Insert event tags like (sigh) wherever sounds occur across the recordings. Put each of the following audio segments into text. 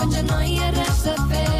quan ja no hi ha res a fer.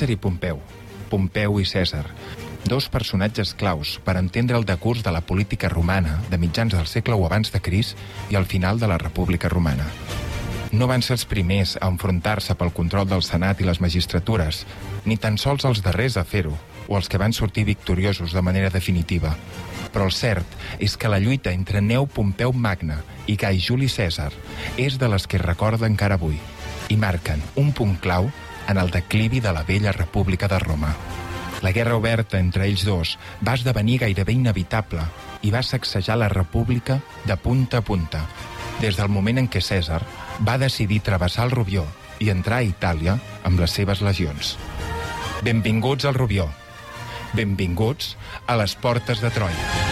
Cèsar i Pompeu. Pompeu i Cèsar. Dos personatges claus per entendre el decurs de la política romana de mitjans del segle o abans de Cris i al final de la República Romana. No van ser els primers a enfrontar-se pel control del Senat i les magistratures, ni tan sols els darrers a fer-ho, o els que van sortir victoriosos de manera definitiva. Però el cert és que la lluita entre Neu Pompeu Magna i Gai Juli Cèsar és de les que recorda encara avui i marquen un punt clau en el declivi de la vella República de Roma. La guerra oberta entre ells dos va esdevenir gairebé inevitable i va sacsejar la república de punta a punta, des del moment en què Cèsar va decidir travessar el Rubió i entrar a Itàlia amb les seves legions. Benvinguts al Rubió. Benvinguts a les portes de Troia.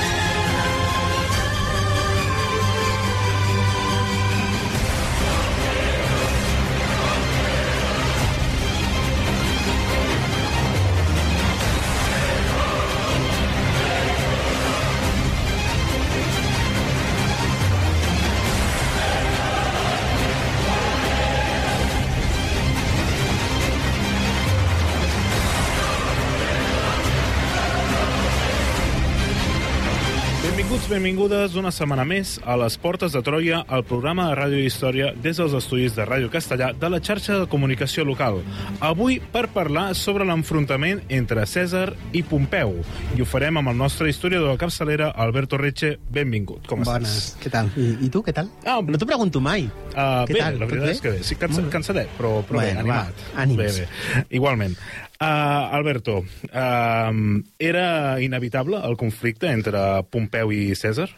Benvingudes una setmana més a les Portes de Troia, el programa de ràdio història des dels estudis de Ràdio Castellà de la xarxa de comunicació local. Avui per parlar sobre l'enfrontament entre Cèsar i Pompeu. I ho farem amb el nostre historiador de capçalera, Alberto Reche. Benvingut, com Bones, estàs? què tal? I, I tu, què tal? Ah, no t'ho pregunto mai. Uh, Què bé, tal? la veritat bé? és que bé. Sí, cansa, bé. cansadet, però, però bé, Bueno, animat. va, ànims. Bé, bé. Igualment. Uh, Alberto, uh, era inevitable el conflicte entre Pompeu i Cèsar?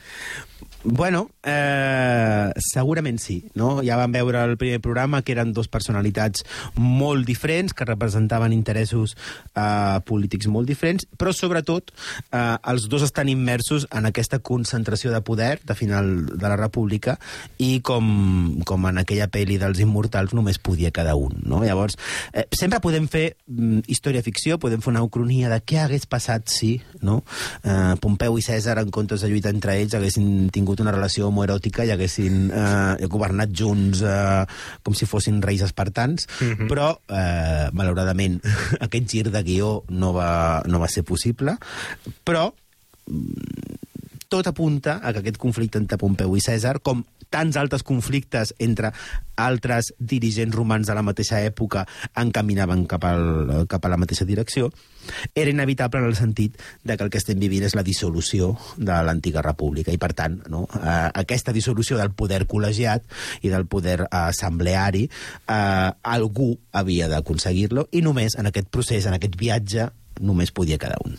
Bueno, eh, segurament sí. No? Ja vam veure el primer programa que eren dos personalitats molt diferents, que representaven interessos eh, polítics molt diferents, però sobretot eh, els dos estan immersos en aquesta concentració de poder de final de la república i com, com en aquella pel·li dels immortals només podia cada un. No? Llavors, eh, sempre podem fer mm, història-ficció, podem fer una ucronia de què hagués passat si no? eh, Pompeu i Cèsar, en comptes de lluitar entre ells, haguessin tingut una relació homoeròtica i haguessin eh, governat junts eh, com si fossin reis espartans, Mhm. però, eh, malauradament, aquest gir de guió no va, no va ser possible, però tot apunta a que aquest conflicte entre Pompeu i Cèsar, com tants altres conflictes entre altres dirigents romans de la mateixa època encaminaven cap, al, cap a la mateixa direcció, era inevitable en el sentit de que el que estem vivint és la dissolució de l'antiga república i, per tant, no, eh, aquesta dissolució del poder col·legiat i del poder eh, assembleari eh, algú havia d'aconseguir-lo i només en aquest procés, en aquest viatge, només podia cada un.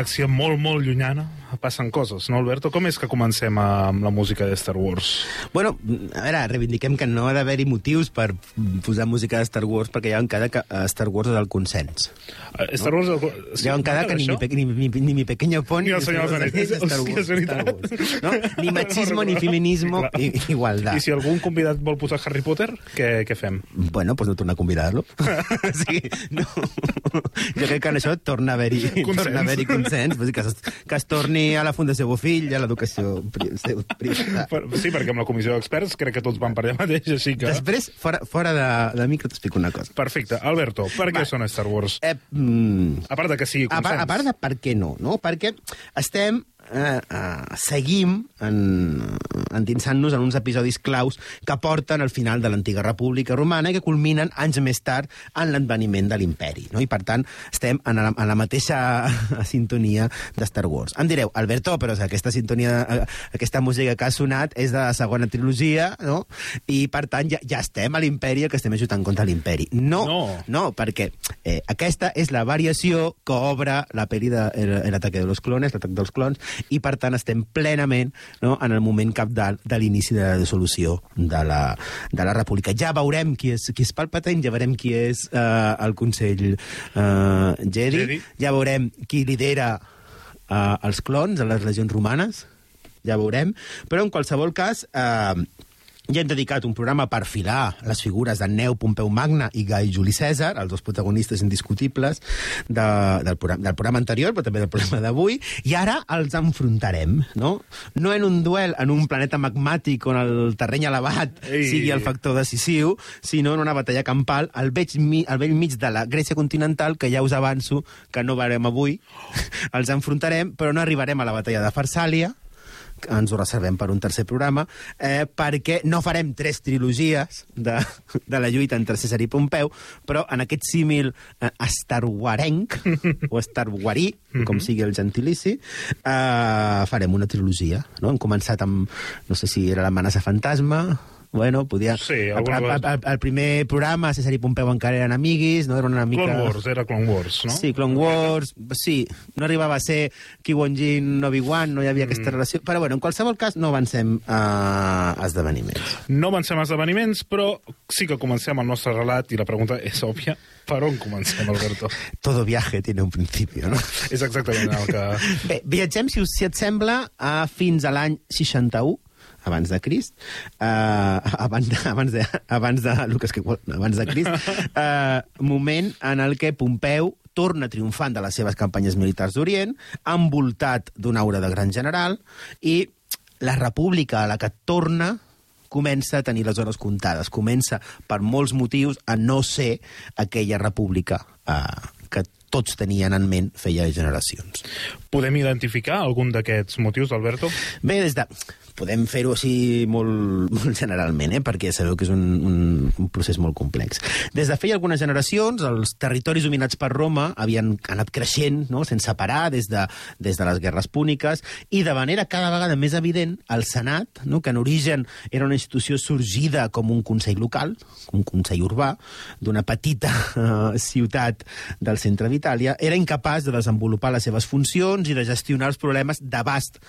galàxia molt, molt llunyana, passen coses, no, Alberto? Com és que comencem amb la música de Star Wars? Bueno, a veure, reivindiquem que no ha d'haver-hi motius per posar música de Star Wars perquè ja en cada que eh, Star Wars és el consens. Eh, Star Wars... Sí, ja en cada que ni mi, ni, ni, ni mi pequeño pony Ni el Senyor dels Anells. Star Hòstia, Wars, veritat. Star Wars, no? (laughs) Ni machismo, ni No feminismo, i, igualdad. I si algun convidat vol posar Harry Potter, què, què fem? Bueno, pues no torna a convidar-lo. (laughs) sí, no. Jo crec que en això torna a haver-hi Consens. torna a haver consens. Que, es, que es torni a la Fundació Bofill, a l'educació pri- privada. Sí, perquè amb la comissió d'experts crec que tots van per allà mateix, així que... Després, fora, fora de, de micro, t'explico una cosa. Perfecte. Alberto, per què Va. són Star Wars? Eh, mm, A part de que sigui a, consens. part, a part de per què no, no? Perquè estem eh, eh, seguim en, endinsant-nos en uns episodis claus que porten al final de l'antiga república romana i que culminen anys més tard en l'adveniment de l'imperi. No? I, per tant, estem en la, en la mateixa (laughs) sintonia de Star Wars. Em direu, Alberto, però aquesta sintonia, eh, aquesta música que ha sonat és de la segona trilogia, no? I, per tant, ja, ja estem a l'imperi, el que estem ajudant contra l'imperi. No, No. no, perquè eh, aquesta és la variació que obre la pel·li de el- l'ataque de los clones, l'atac dels clons, i per tant estem plenament no, en el moment capdalt de l'inici de la dissolució de la, de la república. Ja veurem qui és, qui és Palpatine, ja veurem qui és eh, el Consell eh, Jedi, Jedi. ja veurem qui lidera eh, els clons a les legions romanes, ja veurem, però en qualsevol cas... Eh, ja hem dedicat un programa per filar les figures de Neu Pompeu Magna i Gai Juli Cèsar, els dos protagonistes indiscutibles de, del, programa, del programa anterior, però també del programa d'avui, i ara els enfrontarem, no? No en un duel en un planeta magmàtic on el terreny elevat Ei. sigui el factor decisiu, sinó en una batalla campal al vell, al vell mig de la Grècia continental, que ja us avanço que no veurem avui. Els enfrontarem, però no arribarem a la batalla de Farsàlia, ens ho reservem per un tercer programa, eh, perquè no farem tres trilogies de, de la lluita entre César i Pompeu, però en aquest símil eh, estarwarenc, o estarwarí, com sigui el gentilici, eh, farem una trilogia. No? Hem començat amb, no sé si era l'amenaça fantasma, Bueno, podia... Sí, el, alguna el, el, el primer programa, César i Pompeu encara eren amiguis, no? Eren una mica... Clone Wars, era Clone Wars, no? Sí, Clone Wars, sí, no arribava a ser Ki-Gon Jinn, Obi-Wan, no hi havia aquesta relació, però bueno, en qualsevol cas no avancem a esdeveniments. No avancem a esdeveniments, però sí que comencem el nostre relat i la pregunta és òbvia. Per on comencem, Alberto? (laughs) Todo viaje tiene un principio, no? és exactament el que... Bé, viatgem, si, us, si et sembla, a fins a l'any 61, abans de Crist, uh, abans, de, abans, de, abans de Lucas que abans de Crist, uh, (laughs) moment en el que Pompeu torna triomfant de les seves campanyes militars d'Orient, envoltat d'una aura de gran general, i la república a la que torna comença a tenir les hores comptades. Comença, per molts motius, a no ser aquella república eh, que tots tenien en ment feia generacions. Podem identificar algun d'aquests motius, Alberto? Bé, des de... Podem fer-ho així molt, (laughs) molt generalment, eh? perquè sabeu que és un, un, un procés molt complex. Des de feia algunes generacions, els territoris dominats per Roma havien anat creixent no? sense parar des de, des de les guerres púniques i de manera cada vegada més evident el Senat, no? que en origen era una institució sorgida com un consell local, un consell urbà, d'una petita eh, (laughs) ciutat del centre d'Itàlia, era incapaç de desenvolupar les seves funcions i de gestionar els problemes d'abast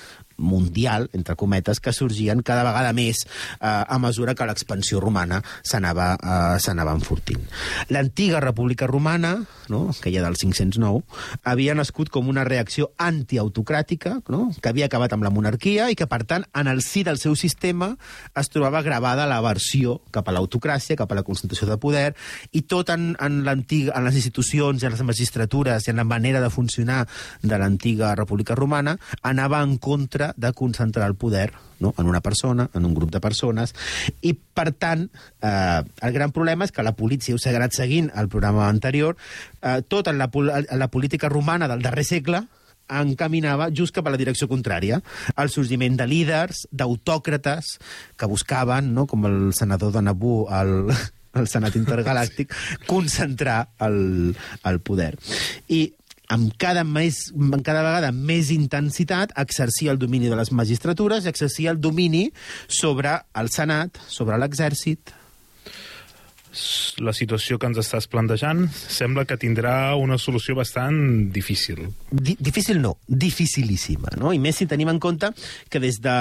mundial, entre cometes, que sorgien cada vegada més eh, a mesura que l'expansió romana s'anava eh, enfortint. L'antiga República Romana, no, aquella del 509, havia nascut com una reacció antiautocràtica, no, que havia acabat amb la monarquia i que, per tant, en el si del seu sistema es trobava gravada l'aversió cap a l'autocràcia, cap a la concentració de poder, i tot en, en, en les institucions en les magistratures i en la manera de funcionar de l'antiga República Romana anava en contra de concentrar el poder no? en una persona, en un grup de persones, i, per tant, eh, el gran problema és que la polícia, us ha anat seguint el programa anterior, eh, tot en la, en la política romana del darrer segle encaminava just cap a la direcció contrària, el sorgiment de líders, d'autòcrates, que buscaven, no? com el senador de Nabú, el, el Senat Intergalàctic, concentrar el, el poder. I amb cada, més, amb cada vegada més intensitat exercia el domini de les magistratures exercia el domini sobre el Senat, sobre l'exèrcit, la situació que ens estàs plantejant sembla que tindrà una solució bastant difícil. Di difícil no, dificilíssima, no? I més si tenim en compte que des de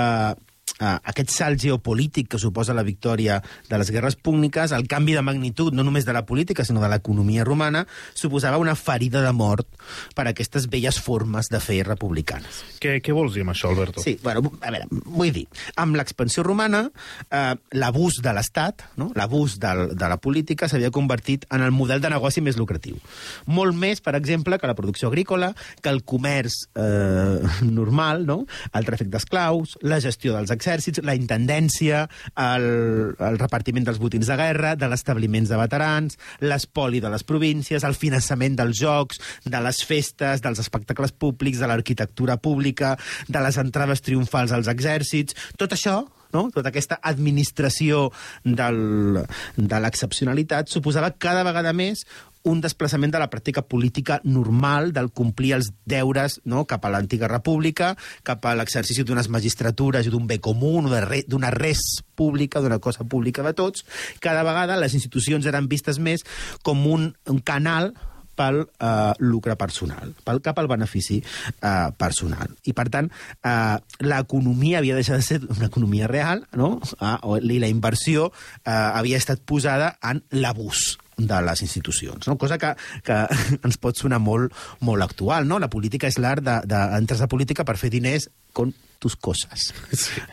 uh, aquest salt geopolític que suposa la victòria de les guerres púniques, el canvi de magnitud, no només de la política, sinó de l'economia romana, suposava una ferida de mort per a aquestes velles formes de fer republicanes. Què, què vols dir amb això, Alberto? Sí, bueno, a veure, vull dir, amb l'expansió romana, eh, l'abús de l'Estat, no? l'abús del, de la política s'havia convertit en el model de negoci més lucratiu. Molt més, per exemple, que la producció agrícola, que el comerç eh, normal, no? el tràfic d'esclaus, la gestió dels exèrcits, la intendència, el, el repartiment dels botins de guerra, de l'establiments de veterans, l'espoli de les províncies, el finançament dels jocs, de les festes, dels espectacles públics, de l'arquitectura pública, de les entrades triomfals als exèrcits... Tot això no? tota aquesta administració del, de l'excepcionalitat suposava cada vegada més un desplaçament de la pràctica política normal del complir els deures no? cap a l'antiga república, cap a l'exercici d'unes magistratures i d'un bé comú, d'una re, d'una res pública, d'una cosa pública de tots. Cada vegada les institucions eren vistes més com un, un canal pel eh, lucre personal, pel cap al benefici eh, personal. I, per tant, eh, l'economia havia deixat de ser una economia real, no? O- i la inversió eh, havia estat posada en l'abús de les institucions, no? cosa que, que (laughs) ens pot sonar molt, molt actual. No? La política és l'art de, de, a política per fer diners con tus coses,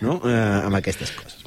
no? eh, amb aquestes coses.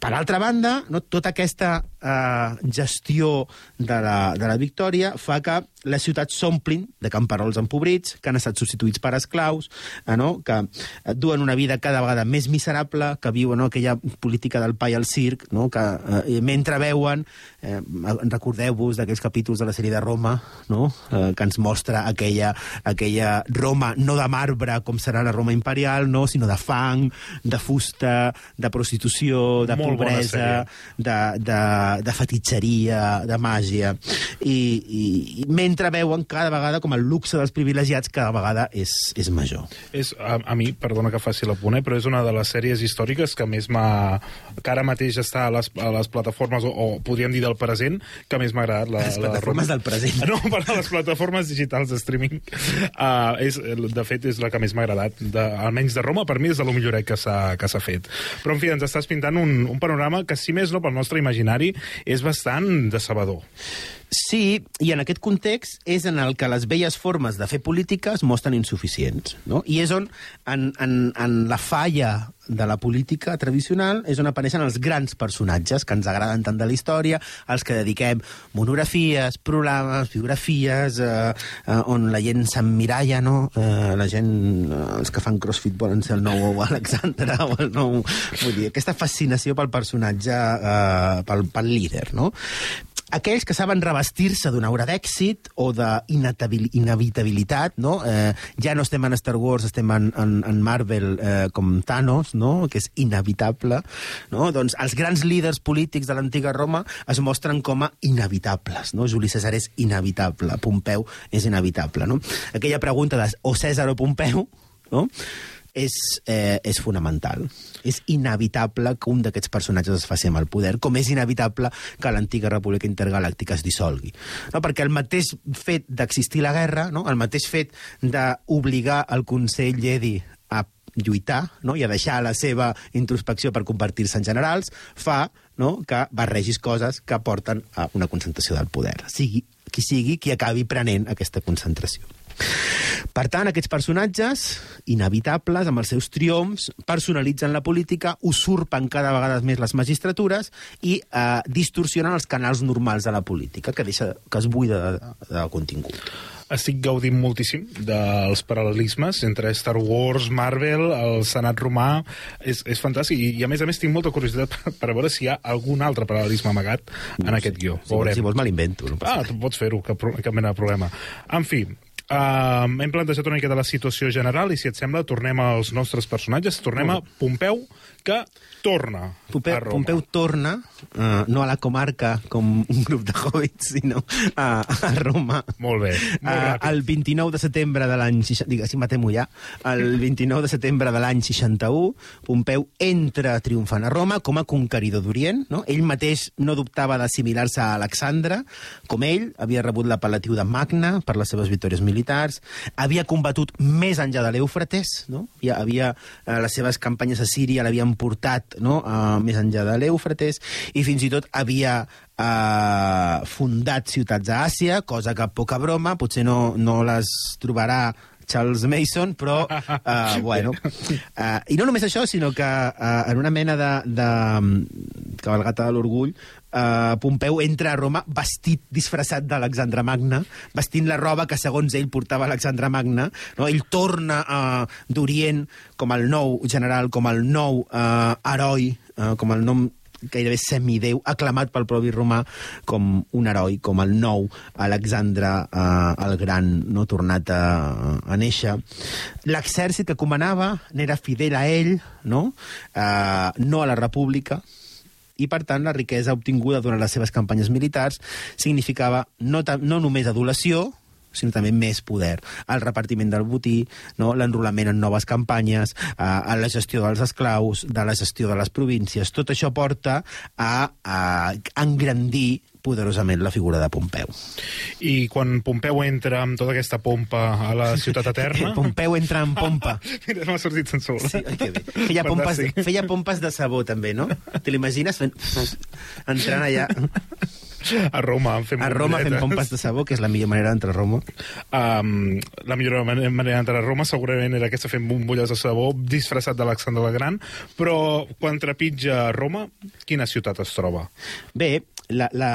Per altra banda, no, tota aquesta eh, gestió de la, de la victòria fa que les ciutats s'omplin de camperols empobrits, que han estat substituïts per esclaus, eh, no? que eh, duen una vida cada vegada més miserable, que viuen no? aquella política del pa i el circ, no? que eh, mentre veuen, eh, recordeu-vos d'aquells capítols de la sèrie de Roma, no? eh, que ens mostra aquella, aquella Roma no de marbre com serà la Roma imperial, no? sinó de fang, de fusta, de prostitució, de Molt pobresa, de, de, de fetitxeria, de màgia. I, i, I mentre veuen cada vegada com el luxe dels privilegiats cada vegada és, és major. És, a, a mi, perdona que faci la punt, eh, però és una de les sèries històriques que més m'ha... que ara mateix està a les, a les plataformes, o, o podríem dir del present, que més m'ha agradat. La, Les la plataformes Roma. del present. (laughs) No, per a les plataformes digitals de streaming. Uh, és, de fet, és la que més m'ha agradat. De, almenys de Roma, per mi és de lo milloret s'ha que s'ha fet. Però, en fi, ens estàs pintant un, un panorama que, si més no, pel nostre imaginari, és bastant decebedor. Sí, i en aquest context és en el que les velles formes de fer política es mostren insuficients. No? I és on, en, en, en la falla de la política tradicional, és on apareixen els grans personatges que ens agraden tant de la història, als que dediquem monografies, programes, biografies, eh, eh, on la gent s'emmiralla, no? Eh, la gent, eh, els que fan crossfit volen ser el nou Alexandre o el nou... Vull dir, aquesta fascinació pel personatge, eh, pel, pel líder, no? Aquells que saben revestir-se d'una aura d'èxit o d'inevitabilitat, no? Eh, ja no estem en Star Wars, estem en, en, en Marvel eh, com Thanos, no? que és inevitable. No? Doncs els grans líders polítics de l'antiga Roma es mostren com a inevitables. No? Juli César és inevitable, Pompeu és inevitable. No? Aquella pregunta de o César o Pompeu, no? És, eh, és fonamental. És inevitable que un d'aquests personatges es faci amb el poder, com és inevitable que l'antiga república intergalàctica es dissolgui. No? Perquè el mateix fet d'existir la guerra, no? el mateix fet d'obligar el Consell Jedi a lluitar no? i a deixar la seva introspecció per convertir-se en generals, fa no? que barregis coses que porten a una concentració del poder. Sigui qui sigui qui acabi prenent aquesta concentració. Per tant, aquests personatges, inevitables, amb els seus triomfs, personalitzen la política, usurpen cada vegada més les magistratures i eh, distorsionen els canals normals de la política, que, deixa, que es buida de, de contingut. Estic gaudint moltíssim dels paral·lelismes entre Star Wars, Marvel, el Senat romà... És, és fantàstic. I, I, a més a més, tinc molta curiositat per, (laughs) per veure si hi ha algun altre paral·lelisme amagat en aquest guió. Si vols, si vols me l'invento. No Ah, tu pots fer-ho, cap, cap mena de problema. En fi, Uh, hem plantejat una miqueta la situació general i, si et sembla, tornem als nostres personatges. Tornem a Pompeu, que torna a Pompeu, Roma. Pompeu torna, uh, no a la comarca com un grup de hobbits, sinó a, a Roma. Molt bé, molt Uh, ràpid. el 29 de setembre de l'any... si matem-ho ja. El 29 de setembre de l'any 61, Pompeu entra triomfant a Roma com a conqueridor d'Orient. No? Ell mateix no dubtava d'assimilar-se a Alexandre. Com ell, havia rebut l'apel·latiu de Magna per les seves victòries militars. Havia combatut més enllà de l'Eufrates. No? Havia, havia, eh, les seves campanyes a Síria l'havien portat no? uh, més enllà de l'Eufrates i fins i tot havia eh, fundat ciutats a Àsia, cosa que poca broma, potser no, no les trobarà Charles Mason, però, uh, (laughs) bueno... Uh, I no només això, sinó que uh, en una mena de, de cabalgata de l'orgull, uh, Pompeu entra a Roma vestit, disfressat d'Alexandre Magna, vestint la roba que, segons ell, portava Alexandre Magna. No? Ell torna uh, d'Orient com el nou general, com el nou uh, heroi, uh, com el nom gairebé semideu, aclamat pel propi romà com un heroi, com el nou Alexandre eh, el Gran, no tornat a, a néixer. L'exèrcit que comanava n'era fidel a ell, no? Eh, no a la república, i, per tant, la riquesa obtinguda durant les seves campanyes militars significava no, no només adulació, sinó també més poder. El repartiment del botí, no? l'enrolament en noves campanyes, eh, a la gestió dels esclaus, de la gestió de les províncies. Tot això porta a, a engrandir poderosament la figura de Pompeu. I quan Pompeu entra amb tota aquesta pompa a la ciutat eterna... (laughs) Pompeu entra en pompa. (laughs) Mira, m'ha sortit sense Sí, oi, que bé. Feia pompes, feia pompes de sabó, també, no? Te l'imagines fent... entrant allà A Roma, fent a Roma fent pompes de sabó, que és la millor manera d'entrar a Roma. Um, la millor man- manera d'entrar a Roma segurament era aquesta fent bombolles de sabó disfressat d'Alexandre el Gran, però quan trepitja Roma, quina ciutat es troba? Bé, la, la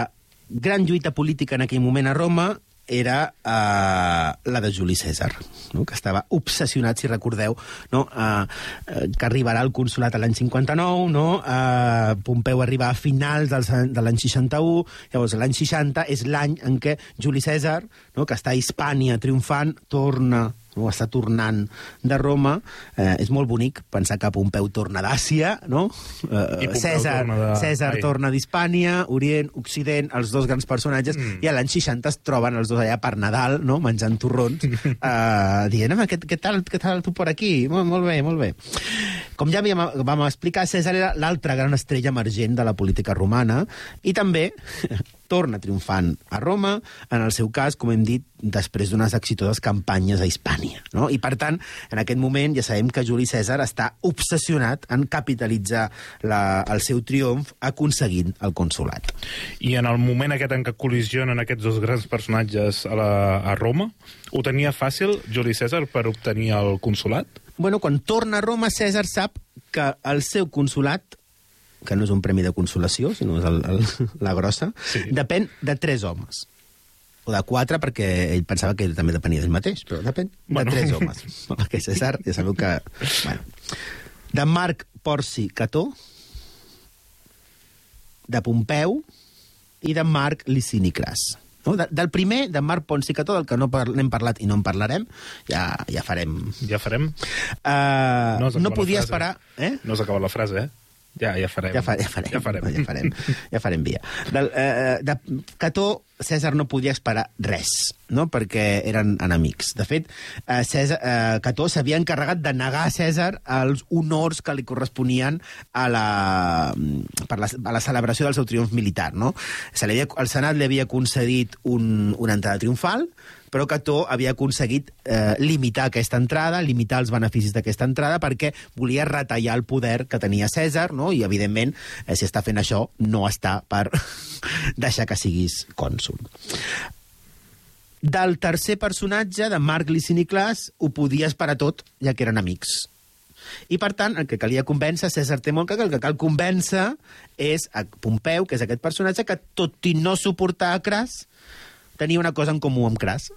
gran lluita política en aquell moment a Roma era uh, la de Juli César, no? que estava obsessionat, si recordeu, no? uh, uh, que arribarà al consulat l'any 59, no? uh, Pompeu arriba a finals dels, de l'any 61, llavors l'any 60 és l'any en què Juli César, no? que està a Hispània triomfant, torna no? està tornant de Roma. Eh, és molt bonic pensar que Pompeu torna d'Àsia, no? Eh, Cèsar, torna de- Cèsar ai. torna d'Hispània, Orient, Occident, els dos grans personatges, mm. i a l'any 60 es troben els dos allà per Nadal, no?, menjant torrons, uh, (laughs) dient, home, què, què, tal, què tal tu per aquí? Molt, molt bé, molt bé. Com ja vam explicar, Cèsar era l'altra gran estrella emergent de la política romana, i també (laughs) torna triomfant a Roma, en el seu cas, com hem dit, després d'unes exitoses campanyes a Hispània. No? I, per tant, en aquest moment ja sabem que Juli Cèsar està obsessionat en capitalitzar la, el seu triomf aconseguint el consulat. I en el moment aquest en què col·lisionen aquests dos grans personatges a, la, a Roma, ho tenia fàcil Juli César per obtenir el consulat? Bueno, quan torna a Roma, Cèsar sap que el seu consulat que no és un premi de consolació, sinó és el, el, la grossa, Sí. depèn de tres homes. O de quatre, perquè ell pensava que també depenia d'ell mateix, però depèn Bueno. de tres homes. (laughs) Perquè César, ja sabeu que... Bueno. De Marc Porci Cató, de Pompeu i de Marc Licini Cras. No? De, del primer, de Marc Ponci Cató, del que no par n'hem parlat i no en parlarem, ja, ja farem... Ja farem? Uh, No no, podia frase. esperar... Eh? No has acabat la frase, eh? Ja, ja farem. Ja, fa, ja farem. Ja farem. Ja farem, ja farem via. (laughs) Del, eh, de Cató, Cèsar no podia esperar res, no? perquè eren enemics. De fet, eh, Cèsar, eh, Cató s'havia encarregat de negar a Cèsar els honors que li corresponien a la, per la, a la celebració del seu triomf militar. No? Se havia, el Senat li havia concedit un, una entrada triomfal, però Cató havia aconseguit eh, limitar aquesta entrada, limitar els beneficis d'aquesta entrada, perquè volia retallar el poder que tenia Cèsar, no? i, evidentment, eh, si està fent això, no està per deixar que siguis cònsul. Del tercer personatge, de Marc Licini Clas, ho podia esperar tot, ja que eren amics. I, per tant, el que calia convèncer, molt clar que el que cal convèncer és a Pompeu, que és aquest personatge que, tot i no suportar a Cras, tenia una cosa en comú amb Cras,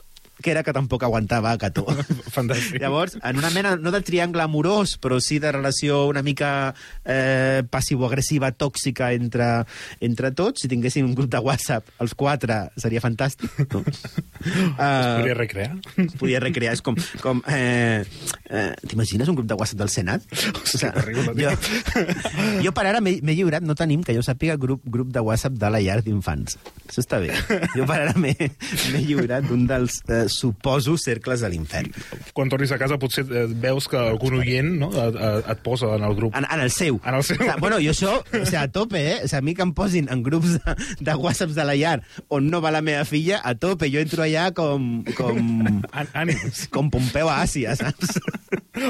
que era que tampoc aguantava a (laughs) Cató. Fantàstic. Llavors, en una mena, no de triangle amorós, però sí de relació una mica eh, passivo-agressiva, tòxica entre, entre tots, si tinguéssim un grup de WhatsApp, els quatre, seria fantàstic. No? (laughs) Es Uh, podria recrear? es podria recrear. És com... com eh, eh, T'imagines un grup de WhatsApp del Senat? Hosti, que horrible, jo, jo per ara m'he lliurat, no tenim, que jo sàpiga, grup, grup de WhatsApp de la llar d'infants. Això està bé. Jo per ara m'he lliurat d'un dels eh, suposos cercles de l'infern. Quan tornis a casa potser eh, veus que algun oient no, et, et- posa en el grup. En, en el seu. En el seu. O sigui, bueno, jo això, o sigui, a tope, eh? O sigui, a mi que em posin en grups de, de whatsapps de la llar on no va la meva filla, a tope. Jo entro allà com... com (laughs) Ànims. com Pompeu a Àsia, saps?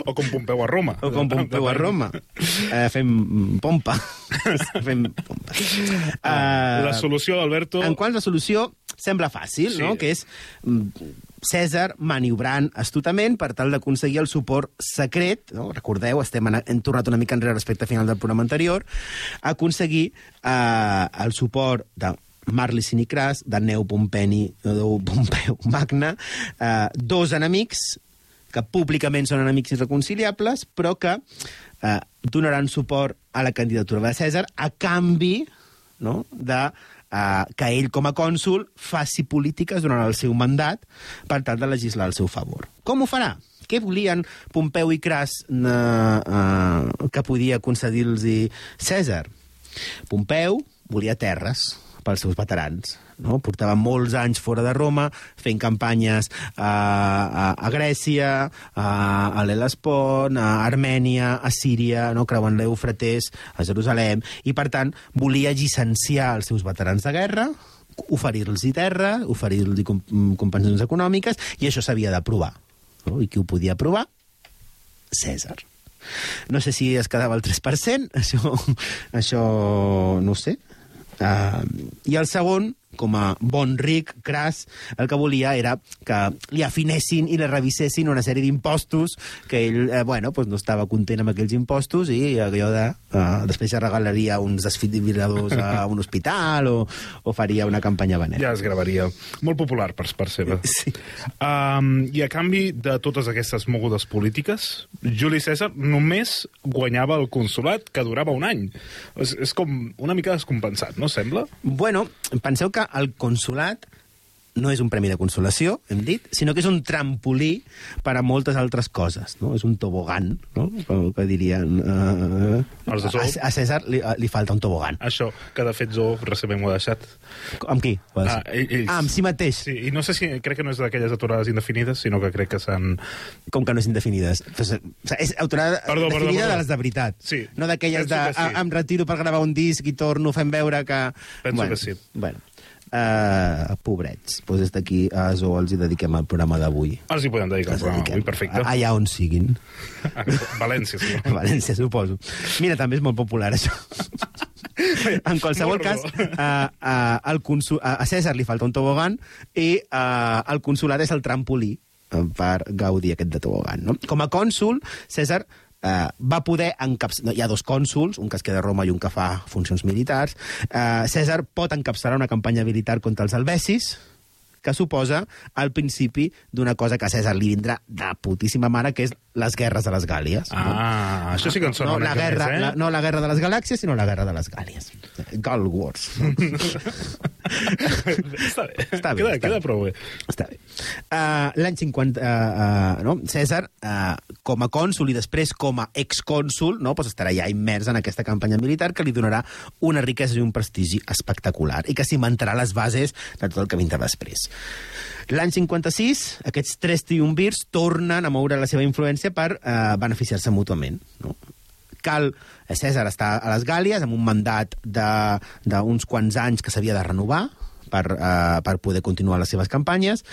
O com Pompeu a Roma. O com Pompeu a Roma. Eh, fem pompa. (laughs) fem pompa. Uh, La solució, Alberto... En quant la solució, sembla fàcil, Sí. no? Que és Cèsar maniobrant astutament per tal d'aconseguir el suport secret, no? recordeu, estem en, hem tornat una mica enrere respecte al final del programa anterior, aconseguir eh, el suport de Marli Sinicras, de Neu Pompeni, de Pompeu Magna, eh, dos enemics que públicament són enemics irreconciliables, però que eh, donaran suport a la candidatura de Cèsar a canvi no? de eh, que ell, com a cònsul, faci polítiques durant el seu mandat per tal de legislar al seu favor. Com ho farà? Què volien Pompeu i Cras eh, eh, que podia concedir-los Cèsar? Pompeu volia terres pels seus veterans. No? Portava molts anys fora de Roma, fent campanyes a, a, a Grècia, a, a l'Hel·lespont, a Armènia, a Síria, no? creuant l'Eufratés, a Jerusalem, i per tant volia llicenciar els seus veterans de guerra, oferir-los terra, oferir-los com, compensacions econòmiques, i això s'havia d'aprovar. No? I qui ho podia aprovar? Cèsar. No sé si es quedava el 3%, (laughs) això, això no ho sé. Uh, I el segon, com a bon ric, cras, el que volia era que li afinessin i li revisessin una sèrie d'impostos que ell, eh, bueno, pues no estava content amb aquells impostos i allò de... Uh, després ja regalaria uns desfibriladors a un hospital o, o faria una campanya benèfica. Ja es gravaria. Molt popular per part seva. Sí. Um, I a canvi de totes aquestes mogudes polítiques, Juli César només guanyava el consulat, que durava un any. És, és com una mica descompensat, no sembla? Bueno, penseu que el consulat no és un premi de consolació, hem dit, sinó que és un trampolí per a moltes altres coses. No? És un tobogan, no? Com que dirien... Uh, Els de a, a César li, li falta un tobogan. Això, que de fet Zo recentment ho ha deixat. Amb qui? Ah, ell- ells. ah, amb si mateix. Sí, i no sé si... Crec que no és d'aquelles aturades indefinides, sinó que crec que s'han... Com que no és indefinides. Pues, o sigui, és autorada Perdó, perdó, definida perdó. de les de veritat. Sí, No d'aquelles de que sí. "Ah, em retiro per gravar un disc i torno fent veure que... Penso bueno, que sí. Bueno, uh, pobrets. Pues des d'aquí a Zo els hi dediquem el programa d'avui. Els hi podem dedicar el programa dediquem. avui, perfecte. Allà on siguin. (laughs) València, sí. A (laughs) València, suposo. Mira, també és molt popular, això. (laughs) en qualsevol cas, uh, uh, el consul, uh, a Cèsar li falta un tobogan i uh, el consulat és el trampolí eh, per gaudir aquest de tobogan. No? Com a cònsul, Cèsar eh, va poder encapçalar... Hi ha dos cònsuls, un que es queda a Roma i un que fa funcions militars. Eh, Cèsar pot encapçalar una campanya militar contra els albesis, que suposa el principi d'una cosa que a Cèsar li vindrà de putíssima mare, que és les guerres de les Gàlies. Ah, això sí que en sona no, una la guerra, més, eh? la, no la guerra de les galàxies, sinó la guerra de les Gàlies. Gal Wars. (laughs) està bé. Està bé, Queda, està queda bé. prou bé. Està bé. Uh, L'any 50, uh, uh, no? Cèsar, uh, com a cònsul i després com a excònsul, no? pues estarà ja immers en aquesta campanya militar que li donarà una riquesa i un prestigi espectacular i que cimentarà les bases de tot el que vindrà després. L'any 56, aquests tres triumvirs tornen a moure la seva influència per uh, beneficiar-se mútuament. No? cal eh, Cèsar està a les Gàlies amb un mandat d'uns quants anys que s'havia de renovar per, eh, per poder continuar les seves campanyes.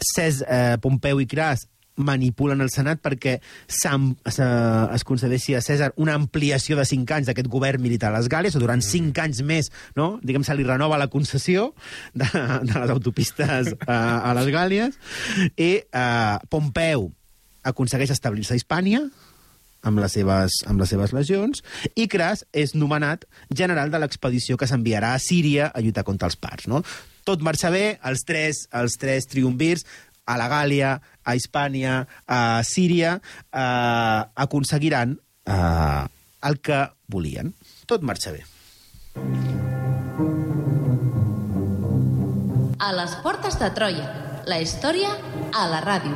Cès, eh, Pompeu i Cras manipulen el Senat perquè es concedeixi a Cèsar una ampliació de 5 anys d'aquest govern militar a les Gàlies, o durant 5 anys més, no? diguem, se li renova la concessió de, de les autopistes a, a les Gàlies, i eh, Pompeu aconsegueix establir-se a Hispània, amb les, seves, amb les seves legions, i Cras és nomenat general de l'expedició que s'enviarà a Síria a lluitar contra els parts. No? Tot marxa bé, els tres, els tres triumvirs a la Gàlia, a Hispània, a Síria, eh, aconseguiran eh, el que volien. Tot marxa bé. A les portes de Troia. La història a la ràdio.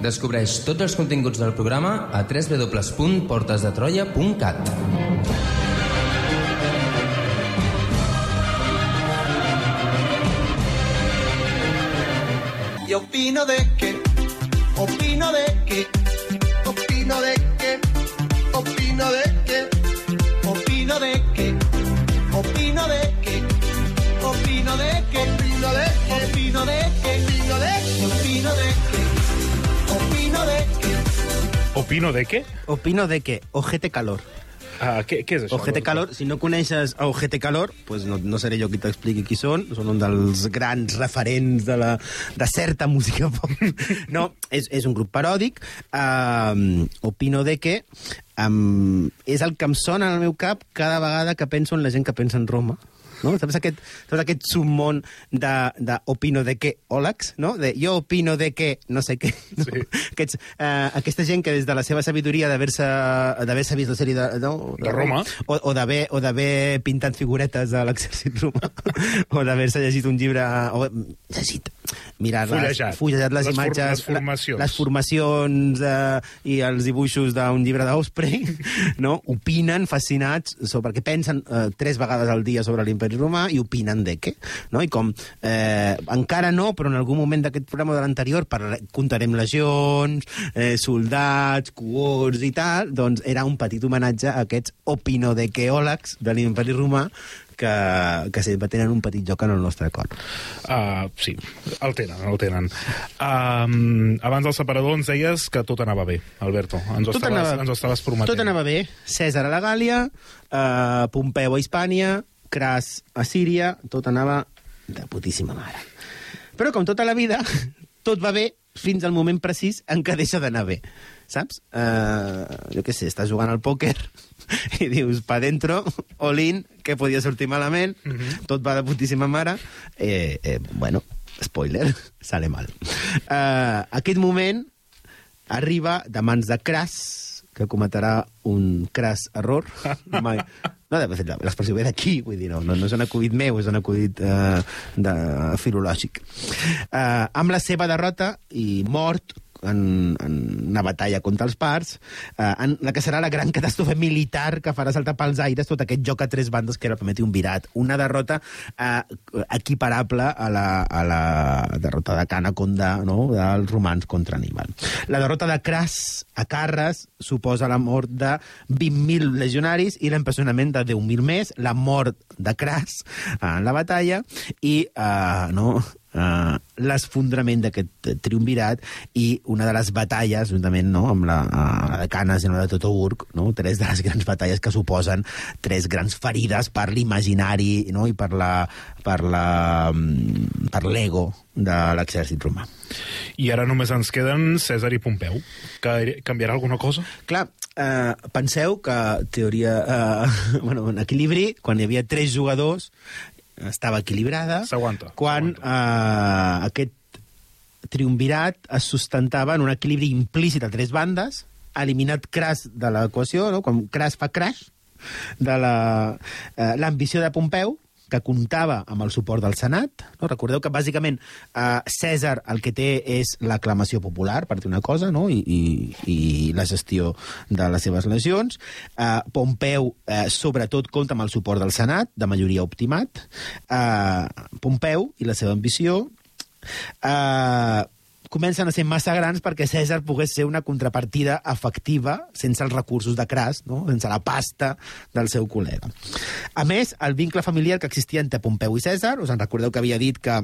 Descobreix tots els continguts del programa a www.portesdetroia.cat. Y opino de que, opino de que, opino de que, opino de que, opino de que, opino de que, opino de que, opino de que, opino de que, opino de que, opino de que, opino de que. Opino de què? Opino de que Ojete Calor. Uh, què, què és això? Ojete Calor, si no coneixes Ojete Calor, pues no, no seré jo qui t'expliqui qui són, són un dels grans referents de, la, de certa música pop. (laughs) No, és, és un grup paròdic, uh, opino de que um, és el que em sona al meu cap cada vegada que penso en la gent que pensa en Roma, no? Saps aquest, tot aquest submón de, de opino de què òlegs, no? De jo opino de què no sé què. No? Sí. (laughs) Aquests, eh, aquesta gent que des de la seva sabidoria d'haver-se vist la sèrie de, no? De Roma. o, o d'haver pintat figuretes a l'exèrcit romà (laughs) o d'haver-se llegit un llibre o llegit mirar Fullejat. les, fullejat les, Les for- imatges les formacions. les formacions eh, i els dibuixos d'un llibre d'Osprey (laughs) no? opinen fascinats sobre què pensen eh, tres vegades al dia sobre l'imperi romà i opinen de què no? i com eh, encara no però en algun moment d'aquest programa de l'anterior contarem legions eh, soldats, cohorts i tal doncs era un petit homenatge a aquests opinodequeòlegs de l'imperi romà que, que sempre tenen un petit joc en el nostre cor. Uh, sí, el tenen, el tenen. Um, abans del separador ens deies que tot anava bé, Alberto. Ens ho, Tot estaves, anava- ens ho estaves prometent. Tot anava bé. Cèsar a la Gàlia, eh, Pompeu a Hispània, Cras a Síria, tot anava de putíssima mare. Però, com tota la vida, (laughs) tot va bé fins al moment precís en què deixa d'anar bé. Saps? Eh, jo què sé, estàs jugant al pòquer (laughs) i dius, pa dentro, all in, que podia sortir malament, tot va de putíssima mare. Eh, eh, bueno, spoiler, (laughs) sale mal. Eh, aquest moment arriba de mans de Cras, que cometerà un cras error. Mai. No, de fet, l'expressió ve d'aquí, vull dir, no, no, no és un acudit meu, és un acudit eh, de, filològic. Eh, amb la seva derrota i mort en, en una batalla contra els parts, eh, en la que serà la gran catàstrofe militar que farà saltar pels aires tot aquest joc a tres bandes que era per un virat. Una derrota eh, equiparable a la, a la derrota de Canaconda no? dels romans contra Aníbal. La derrota de Cras a Carres suposa la mort de 20.000 legionaris i l'empresonament de 10.000 més, la mort de Cras en la batalla i eh, no, uh, l'esfondrament d'aquest triumvirat i una de les batalles, juntament no, amb la, uh, la de Canes i la de Totoburg, no, tres de les grans batalles que suposen tres grans ferides per l'imaginari no, i per la per la mm, per l'ego de l'exèrcit romà. I ara només ens queden Cèsar i Pompeu. Que canviarà alguna cosa? Clar, eh, penseu que teoria... Eh, (laughs) bueno, en equilibri, quan hi havia tres jugadors, estava equilibrada. Quan eh, aquest triumvirat es sustentava en un equilibri implícit a tres bandes, eliminat Cras de l'equació, no? quan Cras fa crash, de la- eh, l'ambició de Pompeu, que comptava amb el suport del Senat. No? Recordeu que, bàsicament, eh, Cèsar el que té és l'aclamació popular, per dir una cosa, no? I, i, i la gestió de les seves legions. Eh, Pompeu, eh, sobretot, compta amb el suport del Senat, de majoria optimat. Eh, Pompeu i la seva ambició eh, comencen a ser massa grans perquè Cèsar pogués ser una contrapartida efectiva sense els recursos de Cras, no? sense la pasta del seu col·lega. A més, el vincle familiar que existia entre Pompeu i Cèsar, us en recordeu que havia dit que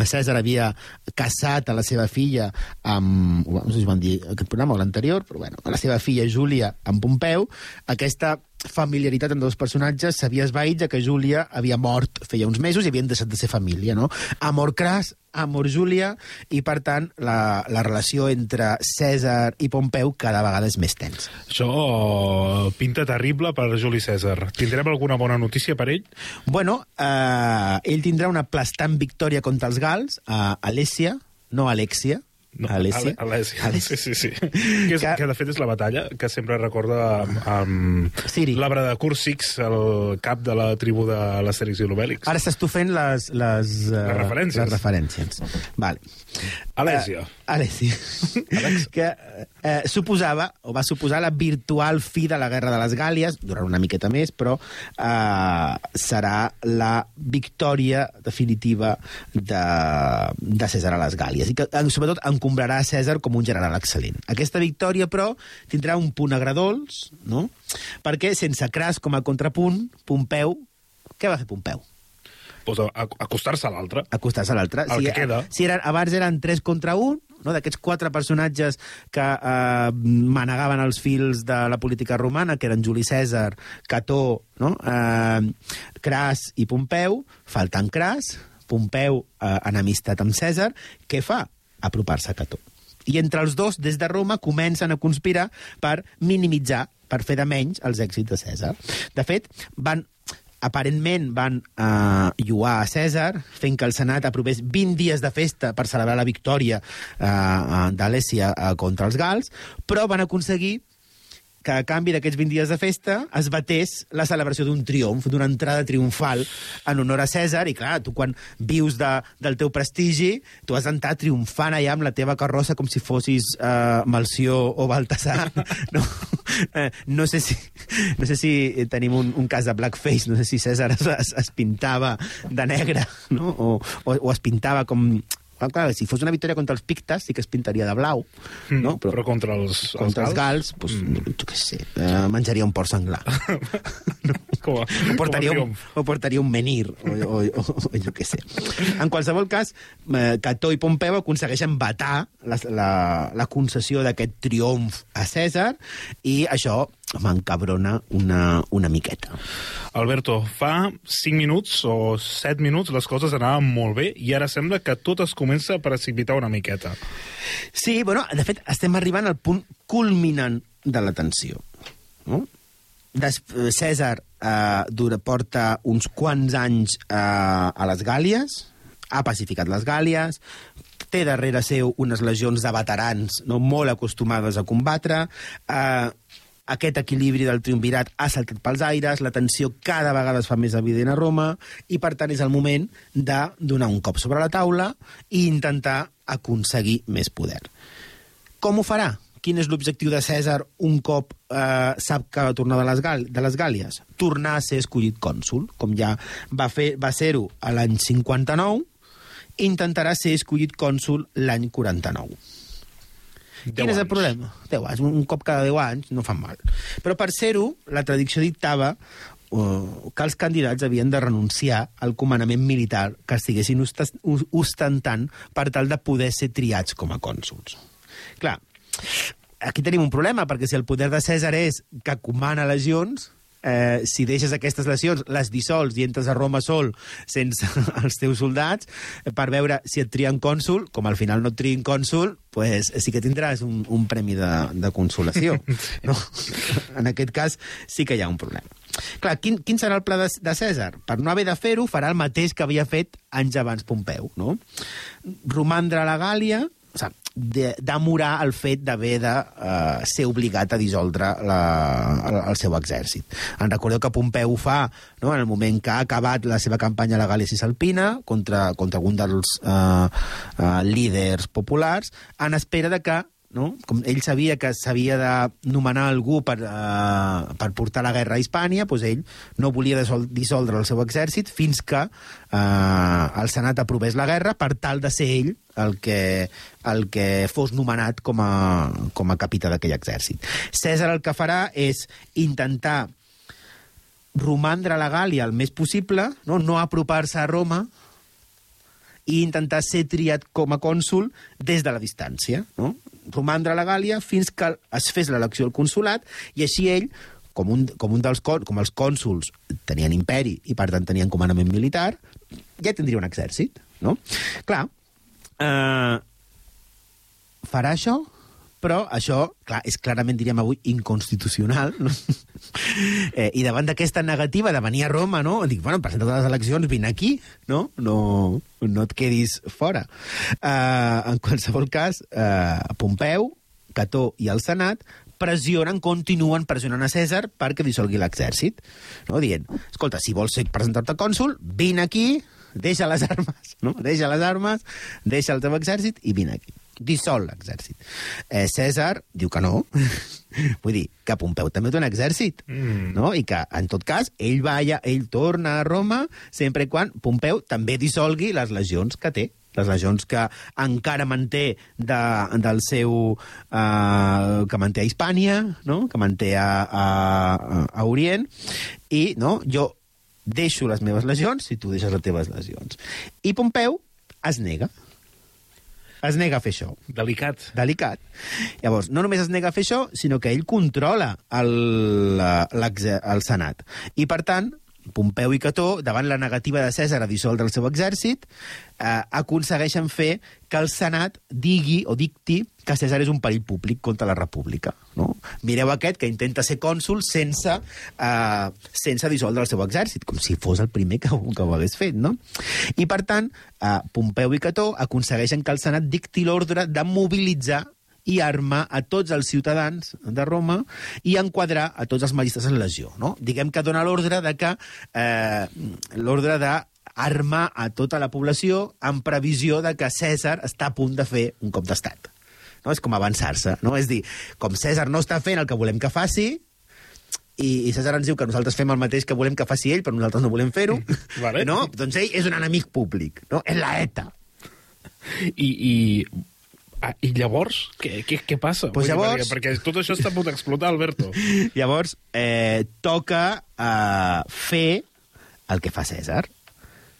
Cèsar havia casat a la seva filla amb... No sé si van dir aquest programa o l'anterior, però bueno, a la seva filla Júlia amb Pompeu. Aquesta familiaritat entre els personatges s'havia esvaït ja que Júlia havia mort feia uns mesos i havien deixat de ser família, no? Amor cras, amor Júlia, i per tant la, la relació entre Cèsar i Pompeu cada vegada és més tensa. Això pinta terrible per Juli Cèsar. Tindrem alguna bona notícia per ell? Bueno, eh, ell tindrà una aplastant victòria contra els gals a Alèsia, no Alexia, No, Alèsia. Ale- Alèsia. Alèsia. Sí, sí, sí. (laughs) Que, és, Que- que de fet és la batalla que sempre recorda amb, amb l'arbre de Cursix, el cap de la tribu de l'Astèrix i l'Obèlix. Ara tu fent les... Les, eh, Les referències. Les referències. Vale. Alèsia. Alèsia. (laughs) que eh, suposava, o va suposar la virtual fi de la Guerra de les Gàlies, durant una miqueta més, però eh, serà la victòria definitiva de, de Cèsar a les Gàlies. I que, eh, sobretot, encombrarà a Cèsar com un general excel·lent. Aquesta victòria, però, tindrà un punt agradols, no? perquè sense Cras com a contrapunt, Pompeu... Què va fer Pompeu? Pues a- acostar-se a l'altre. acostar-se a l'altre. El que queda. Si eren, abans eren 3 contra 1, no? d'aquests quatre personatges que eh, manegaven els fils de la política romana, que eren Juli Cèsar, Cató, no? eh, Cras i Pompeu, faltant Cras, Pompeu eh, enemistat amb Cèsar, què fa? Apropar-se a Cató. I entre els dos, des de Roma, comencen a conspirar per minimitzar, per fer de menys els èxits de Cèsar. De fet, van aparentment van eh, lluar a Cèsar, fent que el Senat aprovés 20 dies de festa per celebrar la victòria eh, eh, d'Alèsia eh, contra els gals, però van aconseguir que a canvi d'aquests 20 dies de festa es batés la celebració d'un triomf, d'una entrada triomfal en honor a Cèsar, i clar, tu quan vius de, del teu prestigi, tu has d'entrar triomfant allà amb la teva carrossa com si fossis eh, Malció o Baltasar. (laughs) No, eh, no, sé si, no sé si tenim un, un cas de blackface, no sé si Cèsar es, es, es pintava de negre, no? o, o, o es pintava com... Clar, clar, si fos una victòria contra els pictes, sí que es pintaria de blau, no? Mm, Però contra els, contra els gals, doncs, mm. jo què sé, eh, menjaria un porc senglar. (laughs) Com a, (laughs) o, portaria com a un, o portaria un menhir, o, o, o, o jo què sé. En qualsevol cas, eh, Cató i Pompeu aconsegueixen batar la, la, la concessió d'aquest triomf a Cèsar i això m'encabrona una, una miqueta. Alberto, fa 5 minuts o 7 minuts les coses anaven molt bé i ara sembla que tot es comença a precipitar una miqueta. Sí, bueno, de fet, estem arribant al punt culminant de la tensió. No? Des, eh, Cèsar eh, dura, porta uns quants anys eh, a les Gàlies, ha pacificat les Gàlies, té darrere seu unes legions de veterans no, molt acostumades a combatre, eh, aquest equilibri del triumvirat ha saltat pels aires, la tensió cada vegada es fa més evident a Roma i, per tant, és el moment de donar un cop sobre la taula i intentar aconseguir més poder. Com ho farà? Quin és l'objectiu de Cèsar un cop eh, sap que va tornar de les, Gal de les Gàlies? Tornar a ser escollit cònsul, com ja va, fer, va ser-ho l'any 59, intentarà ser escollit cònsul l'any 49. Quin és el problema? 10 anys. Un cop cada 10 anys no fan mal. Però per ser-ho, la tradició dictava uh, que els candidats havien de renunciar al comandament militar que estiguessin ostentant per tal de poder ser triats com a cònsuls. Clar, aquí tenim un problema, perquè si el poder de Cèsar és que comana legions, eh, si deixes aquestes legions, les dissols i entres a Roma sol sense (laughs) els teus soldats, eh, per veure si et trien cònsul, com al final no et trien cònsul, pues, sí que tindràs un, un premi de, de consolació. (laughs) No? En aquest cas sí que hi ha un problema. Clar, quin, quin serà el pla de, de Cèsar? Per no haver de fer-ho, farà el mateix que havia fet anys abans Pompeu, no? Romandre a la Gàlia, demorar el fet d'haver de uh, ser obligat a dissoldre la, el, el seu exèrcit. En recordeu que Pompeu fa no? en el moment que ha acabat la seva campanya a la Gàlia Cisalpina contra, contra algun dels uh, uh, líders populars, en espera de que no? com ell sabia que s'havia de nomenar algú per, uh, per portar la guerra a Hispània, doncs ell no volia dissol dissoldre el seu exèrcit fins que uh, el Senat aprovés la guerra per tal de ser ell el que, el que fos nomenat com a, com a capità d'aquell exèrcit. Cèsar el que farà és intentar romandre la Gàlia el més possible, no, no apropar-se a Roma, i intentar ser triat com a cònsul des de la distància. No? Romandre a la Gàlia fins que es fes l'elecció al consulat i així ell com un, com un dels com els cònsuls tenien imperi i per tant tenien comandament militar, ja tindria un exèrcit, no? Clar, eh, farà això, però això, clar, és clarament, diríem avui, inconstitucional, no? (laughs) eh, I davant d'aquesta negativa de venir a Roma, no? Dic, bueno, presenta les eleccions, vine aquí, no? No, no et quedis fora. Eh, en qualsevol cas, eh, Pompeu, Cató i el Senat pressionen, continuen pressionant a Cèsar perquè dissolgui l'exèrcit, no? dient, escolta, si vols presentar-te cònsul, vine aquí, deixa les armes, no? deixa les armes, deixa el teu exèrcit i vine aquí. Dissol l'exèrcit. Eh, Cèsar diu que no. (laughs) Vull dir, que Pompeu també té un exèrcit, mm. no? I que, en tot cas, ell va allà, ell torna a Roma sempre quan Pompeu també dissolgui les legions que té les legions que encara manté de, del seu... Uh, que manté a Hispània, no? que manté a, a, a Orient, i no, jo deixo les meves legions si tu deixes les teves legions. I Pompeu es nega. Es nega a fer això Delicat. delicat. Llavors, no només es nega a fer això, sinó que ell controla el, el Senat. I, per tant, Pompeu i Cató, davant la negativa de Cèsar a dissoldre el seu exèrcit, eh, aconsegueixen fer que el Senat digui o dicti que Cèsar és un perill públic contra la república. No? Mireu aquest que intenta ser cònsul sense, eh, sense dissoldre el seu exèrcit, com si fos el primer que, que ho hagués fet. No? I, per tant, eh, Pompeu i Cató aconsegueixen que el Senat dicti l'ordre de mobilitzar i armar a tots els ciutadans de Roma i enquadrar a tots els magistres en legió. No? Diguem que dona l'ordre de que eh, l'ordre de armar a tota la població en previsió de que Cèsar està a punt de fer un cop d'estat. No? És com avançar-se. No? És dir, com Cèsar no està fent el que volem que faci, i, i Cèsar ens diu que nosaltres fem el mateix que volem que faci ell, però nosaltres no volem fer-ho, Vale. no? doncs ell és un enemic públic. No? És la ETA. I, i, ah, i llavors, què, què, què passa? Pues Vull dir, llavors- Perquè, perquè tot això està a punt d'explotar, Alberto. (laughs) Llavors, eh, toca eh, fer el que fa Cèsar,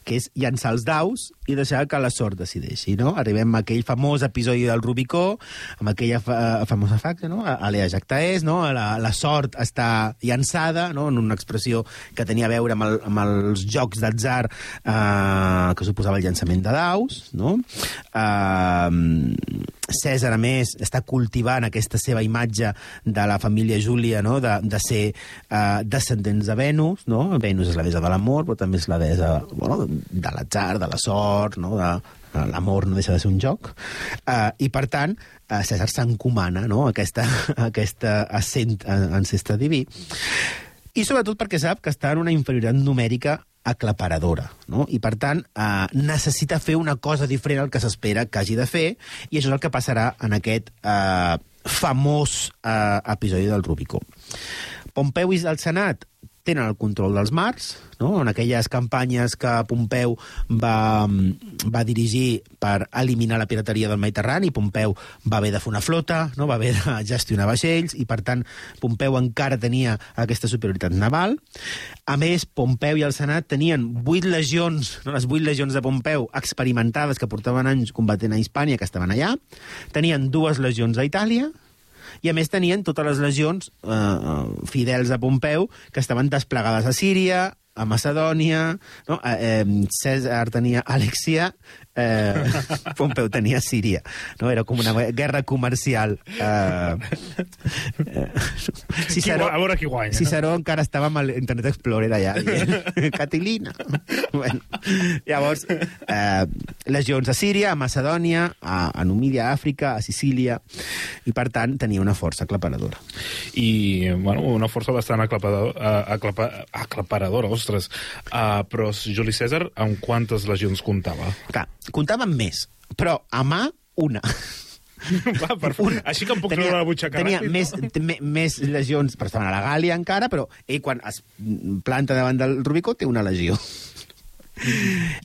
que és llançar els daus i deixar que la sort decideixi, no? Arribem a aquell famós episodi del Rubicó, amb aquella fa famosa frase, no? A Lea Jactaès, no? La, la sort està llançada, no? En una expressió que tenia a veure amb, el, amb els jocs d'atzar eh, que suposava el llançament de daus, no? Eh, Cèsar, a més, està cultivant aquesta seva imatge de la família Júlia, no? de, de ser uh, descendents de Venus, no? Venus és la desa de l'amor, però també és la desa bueno, de l'atzar, de la sort, no? de, l'amor no deixa de ser un joc. Uh, I, per tant, uh, Cèsar s'encomana no? aquesta, (laughs) aquesta ascent, ancestre diví. I sobretot perquè sap que està en una inferioritat numèrica aclaparadora, no? I, per tant, eh, necessita fer una cosa diferent al que s'espera que hagi de fer, i això és el que passarà en aquest eh, famós eh, episodi del Rubicó. Pompeu i el Senat tenen el control dels mars, no? en aquelles campanyes que Pompeu va, va dirigir per eliminar la pirateria del Mediterrani, Pompeu va haver de fer una flota, no? va haver de gestionar vaixells, i per tant Pompeu encara tenia aquesta superioritat naval. A més, Pompeu i el Senat tenien vuit legions, no? les vuit legions de Pompeu experimentades que portaven anys combatent a Hispània, que estaven allà, tenien dues legions a Itàlia, i a més tenien totes les legions eh, eh, fidels a Pompeu que estaven desplegades a Síria, a Macedònia, no? eh, eh, Cèsar tenia Alexia, eh, (laughs) Pompeu tenia Síria. No? Era com una guerra comercial. Eh, eh, gua- a veure qui guanya. Ciceró encara estava amb l'Internet Explorer allà. (laughs) Catilina. bueno, llavors, eh, legions a Síria, a Macedònia, a, a Numídia, a Àfrica, a Sicília, i per tant tenia una força aclaparadora. I, bueno, una força bastant aclaparador, uh, aclapa, aclaparadora, ostres. Uh, però Juli Cèsar, amb quantes legions comptava? Clar, comptaven més, però a mà, una. Va, per. Així que em puc treure la butxaca tenia ràpid, més, no? me, més legions, però estaven a la Gàlia encara, però ell quan es planta davant del Rubicó té una legió.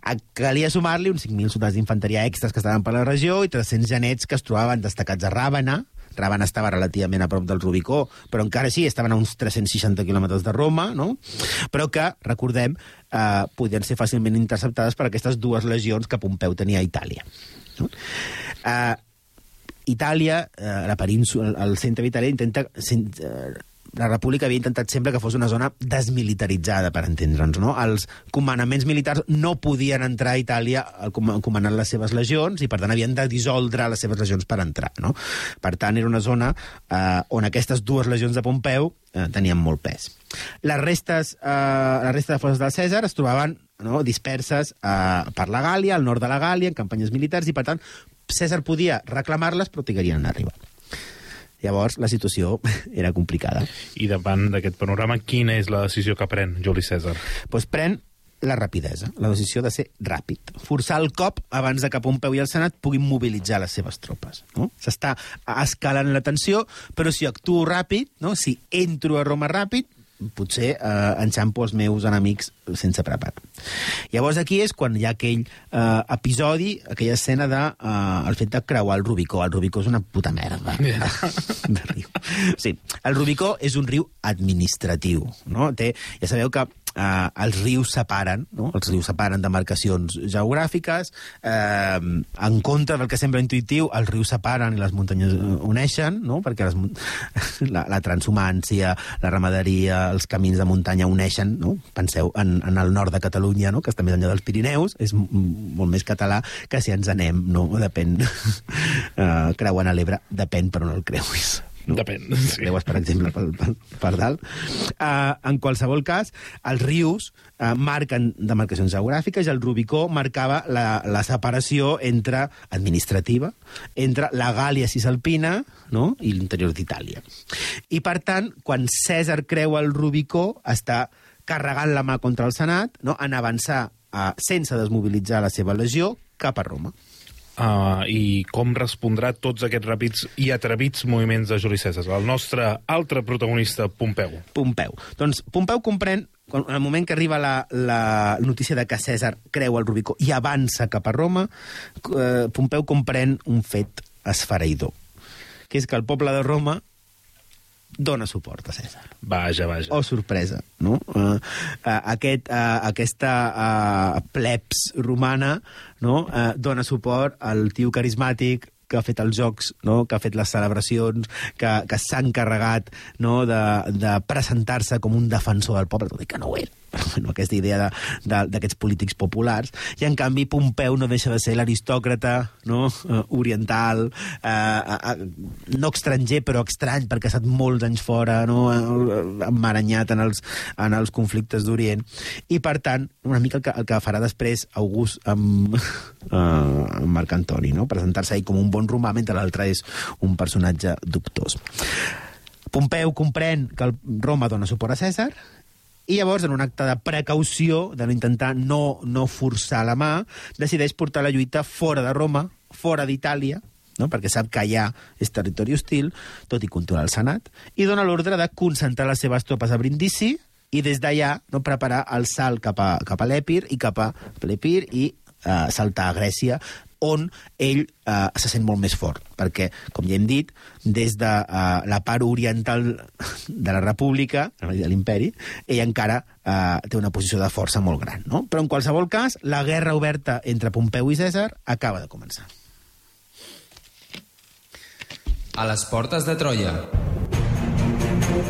A- Calia sumar-li uns 5.000 soldats d'infanteria extras que estaven per la regió i 300 genets que es trobaven destacats a Ràbana. Ràbana estava relativament a prop del Rubicó, però encara així estaven a uns 360 quilòmetres de Roma, no? però que, recordem, eh, podien ser fàcilment interceptades per aquestes dues legions que Pompeu tenia a Itàlia. No? Eh, Itàlia, eh, la península, el centre d'Itàlia, intenta eh, la República havia intentat sempre que fos una zona desmilitaritzada, per entendre'ns, no? Els comandaments militars no podien entrar a Itàlia com- comandant les seves legions i, per tant, havien de dissoldre les seves legions per entrar, no? Per tant, era una zona eh, on aquestes dues legions de Pompeu eh, tenien molt pes. Les restes, eh, la resta de forces del Cèsar es trobaven no, disperses eh, per la Gàlia, al nord de la Gàlia, en campanyes militars, i, per tant, Cèsar podia reclamar-les, però trigarien a arribar. Llavors, la situació (laughs) era complicada. I davant d'aquest panorama, quina és la decisió que pren Juli Cèsar? Doncs pren la rapidesa, la decisió de ser ràpid. Forçar el cop abans de que Pompeu i el Senat puguin mobilitzar les seves tropes. No? S'està escalant la tensió, però si actuo ràpid, no? si entro a Roma ràpid, potser eh, enxampo els meus enemics sense preparar. Llavors aquí és quan hi ha aquell eh, episodi, aquella escena de eh, el fet de creuar el Rubicó. El Rubicó és una puta merda (laughs) de riu. Sí, el Rubicó és un riu administratiu. No? Té, ja sabeu que eh, els rius separen, no? els rius separen demarcacions geogràfiques, eh, en contra del que sembla intuïtiu, els rius separen i les muntanyes uneixen, no? perquè les, (laughs) la, la transhumància, la ramaderia, els camins de muntanya uneixen, no? penseu en, en el nord de Catalunya, no? que està més enllà dels Pirineus, és molt més català que si ens anem, no? depèn, (laughs) eh, creuen a l'Ebre, depèn per on el creuis. Depèn, sí. Creues, per exemple, per, per, per dalt. Uh, en qualsevol cas, els rius uh, marquen demarcacions geogràfiques i el Rubicó marcava la, la separació entre administrativa, entre la Gàlia cisalpina no? i l'interior d'Itàlia. I, per tant, quan Cèsar creua el Rubicó, està carregant la mà contra el Senat no? en avançar uh, sense desmobilitzar la seva legió cap a Roma. Uh, I com respondrà tots aquests ràpids i atrevits moviments de Juli Cèsar? El nostre altre protagonista, Pompeu. Pompeu. Doncs Pompeu comprèn, en el moment que arriba la, la notícia de que Cèsar creu el Rubicó i avança cap a Roma, eh, Pompeu comprèn un fet esfereïdor, que és que el poble de Roma dona suport a Cèsar. Vaja, vaja. Oh, sorpresa, no? Uh, uh, aquest, uh, aquesta uh, plebs romana no? uh, dona suport al tio carismàtic que ha fet els jocs, no? que ha fet les celebracions, que, que s'ha encarregat no? de, de presentar-se com un defensor del poble, tot i que no ho era. (laughs) Bueno, aquesta idea de- de- d'aquests polítics populars. I, en canvi, Pompeu no deixa de ser l'aristòcrata no? uh, oriental, uh, uh, no estranger, però estrany, perquè ha estat molts anys fora, no? emmaranyat en els, en els conflictes d'Orient. I, per tant, una mica el que, el que farà després August amb, uh, (laughs) amb Marc Antoni, no? presentar-se ell com un bon romà, mentre l'altre és un personatge dubtós. Pompeu comprèn que el Roma dona suport a Cèsar i llavors, en un acte de precaució, de no intentar no, no forçar la mà, decideix portar la lluita fora de Roma, fora d'Itàlia, no? perquè sap que allà és territori hostil, tot i controlar el Senat, i dona l'ordre de concentrar les seves tropes a Brindisi i des d'allà no, preparar el salt cap a, cap a l'Epir i cap a l'Epir i eh, saltar a Grècia, on ell eh, se sent molt més fort, perquè, com ja hem dit, des de eh, la part oriental de la república, de l'imperi, ell encara eh, té una posició de força molt gran. No? Però, en qualsevol cas, la guerra oberta entre Pompeu i Cèsar acaba de començar. A les portes de Troia.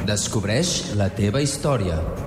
Descobreix la teva història.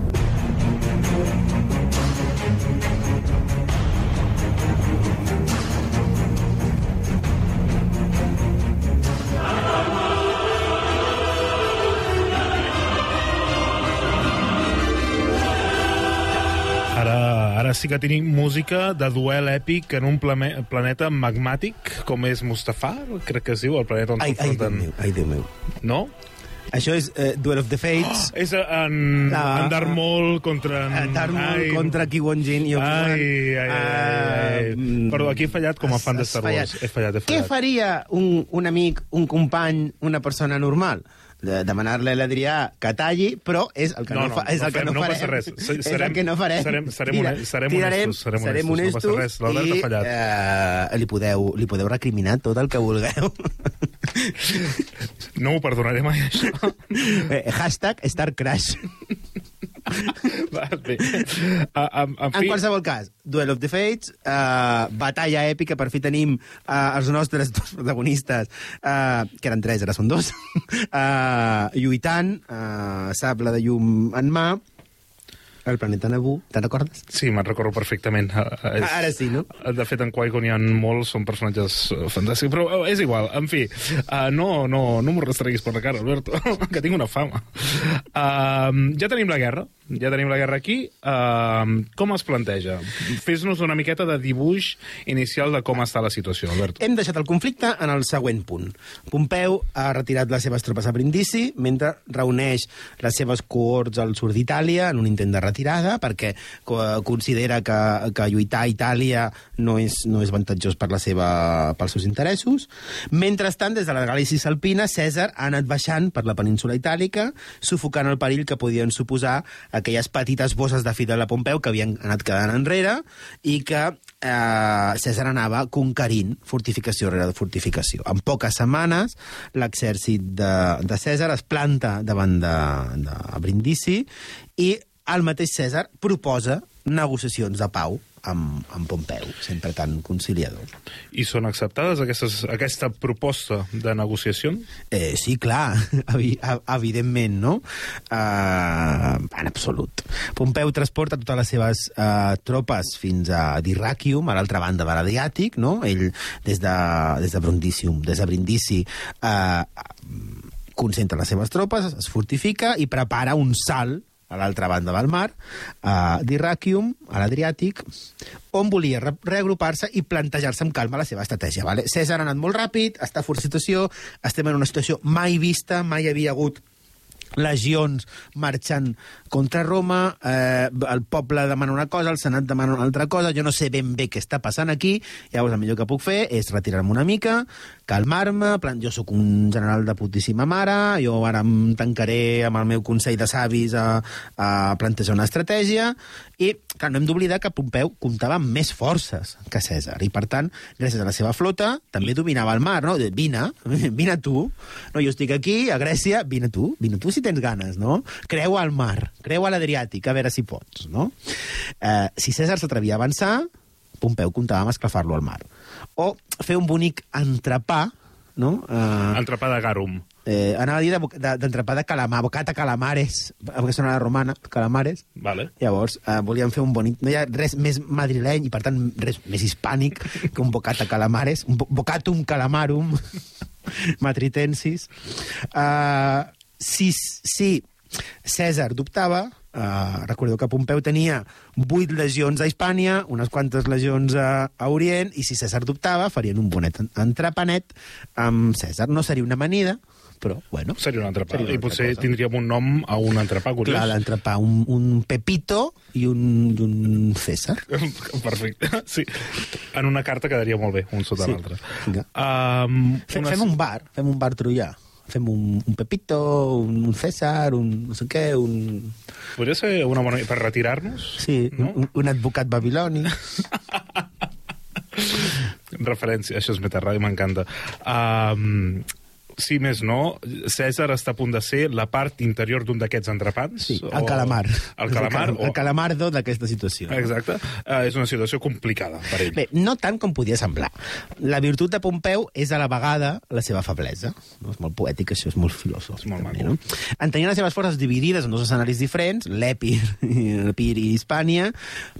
Ara, sí que tenim música de duel èpic en un plame, planeta magmàtic, com és Mustafà, crec que es diu, el planeta on Ai, ai, Déu meu, ai, Déu meu. No? Això és eh, Duel of the Fates, (gasps) És en, Ah, en Darth Maul contra... En, oh. Darth Maul ai, contra Qui-Gon Jinn i Obi-Wan. Ai, ai, ai, ai, ai. mm, Perdó, aquí he fallat com a fan de Star Wars. fallat. He fallat, he Què fallat. faria un, un amic, un company, una persona normal? De demanar-li a l'Adrià que talli, però és el que no, No, no, fa, és no el que fem, no, no farem. passa res. Se- és serem- el que no farem. serem- serem hone- serem tirarem, honestos, serem serem honestos, no passa res. L'Albert i ha fallat. eh, li, podeu, li podeu recriminar tot el que vulgueu. (laughs) No ho perdonaré mai, això. Eh, hashtag Star Crash. Va, bé. Uh, en, en En fi, qualsevol cas, Duel of the Fates, uh, batalla èpica, per fi tenim uh, els nostres dos protagonistes, uh, que eren tres, ara són dos, uh, (laughs) lluitant, uh, sable de llum en mà, el planeta Naboo, te'n recordes? sí, me'n recordo perfectament. Uh, és... Ara sí, no? De fet, en Qui-Gon hi ha molts, són personatges eh, fantàstics, però eh, és igual, en fi, uh, no, no, no m'ho restreguis per la cara, Alberto, (laughs) que tinc una fama. Uh, ja tenim la guerra, ja tenim la guerra aquí. Uh, com es planteja? Fes-nos una miqueta de dibuix inicial de com està la situació, Alberto. Hem deixat el conflicte en el següent punt. Pompeu ha retirat les seves tropes a Brindisi mentre reuneix les seves cohorts al sud d'Itàlia en un intent de retirada perquè co- considera que, que lluitar a Itàlia no és, no és avantatjós per la seva, pels seus interessos. Mentrestant, des de la Galícia Alpina, Cèsar ha anat baixant per la península itàlica, sufocant el perill que podien suposar aquelles petites bosses de Fidel a Pompeu que havien anat quedant enrere i que eh, Cèsar anava conquerint fortificació rere fortificació. En poques setmanes, l'exèrcit de, de Cèsar es planta davant de, de Brindisi i el mateix Cèsar proposa negociacions de pau amb, amb Pompeu, sempre tan conciliador. I són acceptades aquestes, aquesta proposta de negociació? Eh, sí, clar, (laughs) evi ev- evidentment, no? Uh, en absolut. Pompeu transporta totes les seves uh, tropes fins a Dyrrachium, a l'altra banda de l'Adriàtic, no? Ell, des de, des de Brundisium, des de Brindisi, uh, concentra les seves tropes, es fortifica i prepara un salt a l'altra banda del mar, a Dyrrachium, a l'Adriàtic, on volia re reagrupar-se i plantejar-se amb calma la seva estratègia. Vale? Cèsar ha anat molt ràpid, està fort situació, estem en una situació mai vista, mai havia hagut legions marxant contra Roma, eh, el poble demana una cosa, el senat demana una altra cosa, jo no sé ben bé què està passant aquí, llavors el millor que puc fer és retirar-me una mica, calmar-me, plan, jo sóc un general de putíssima mare, jo ara em tancaré amb el meu consell de savis a, a plantejar una estratègia, i clar, no hem d'oblidar que Pompeu comptava amb més forces que Cèsar, i per tant, gràcies a la seva flota, també dominava el mar, no? Vine, (laughs) vine tu, no, jo estic aquí, a Grècia, vine tu, vine tu si tens ganes, no? Creua el mar, creua l'Adriàtic, a veure si pots, no? Eh, si Cèsar s'atrevia a avançar, Pompeu comptava amb esclafar-lo al mar. O fer un bonic entrepà, no? Eh, Entrepà de garum. eh, anava a dir de boc- de- d'entrepà de, de calamar, bocata calamares, perquè sona la romana, calamares. Vale. Llavors, eh, volíem fer un bonic... No hi ha res més madrileny i, per tant, res més hispànic que un bocata calamares, un bo- bocatum calamarum (laughs) matritensis. Uh, si, si Cèsar dubtava, uh, recordeu que Pompeu tenia vuit legions a Hispània, unes quantes legions a, a Orient, i si Cèsar dubtava, farien un bonet en- entrepanet amb Cèsar. No seria una amanida, però, bueno... Seria un entrepà. Seria una I potser cosa. tindríem un nom a un entrepà, curiós. Clar, l'entrepà, un, un Pepito i un, un César. (laughs) Perfecte, sí. En una carta quedaria molt bé, un sota Sí. l'altre. Um, Fem, fem un bar, fem un bar troià. Fem un, un Pepito, un, un César, un no sé què, un... Podria ser una bona... Per retirar-nos? Sí, No? un, un advocat babiloni. (laughs) Referència, això és Metarràdio, m'encanta. Um, si més no, Cèsar està a punt de ser la part interior d'un d'aquests entrepans? Sí, el calamar. El calamar? El, el calamardo d'aquesta situació. Exacte. Uh, és una situació complicada per ell. Bé, no tant com podia semblar. La virtut de Pompeu és a la vegada la seva feblesa. No? És molt poètic, això és molt filosòfic. És molt també, maco. no? En tenir les seves forces dividides en dos escenaris diferents, l'Epir, (laughs) l'Epir i Hispània,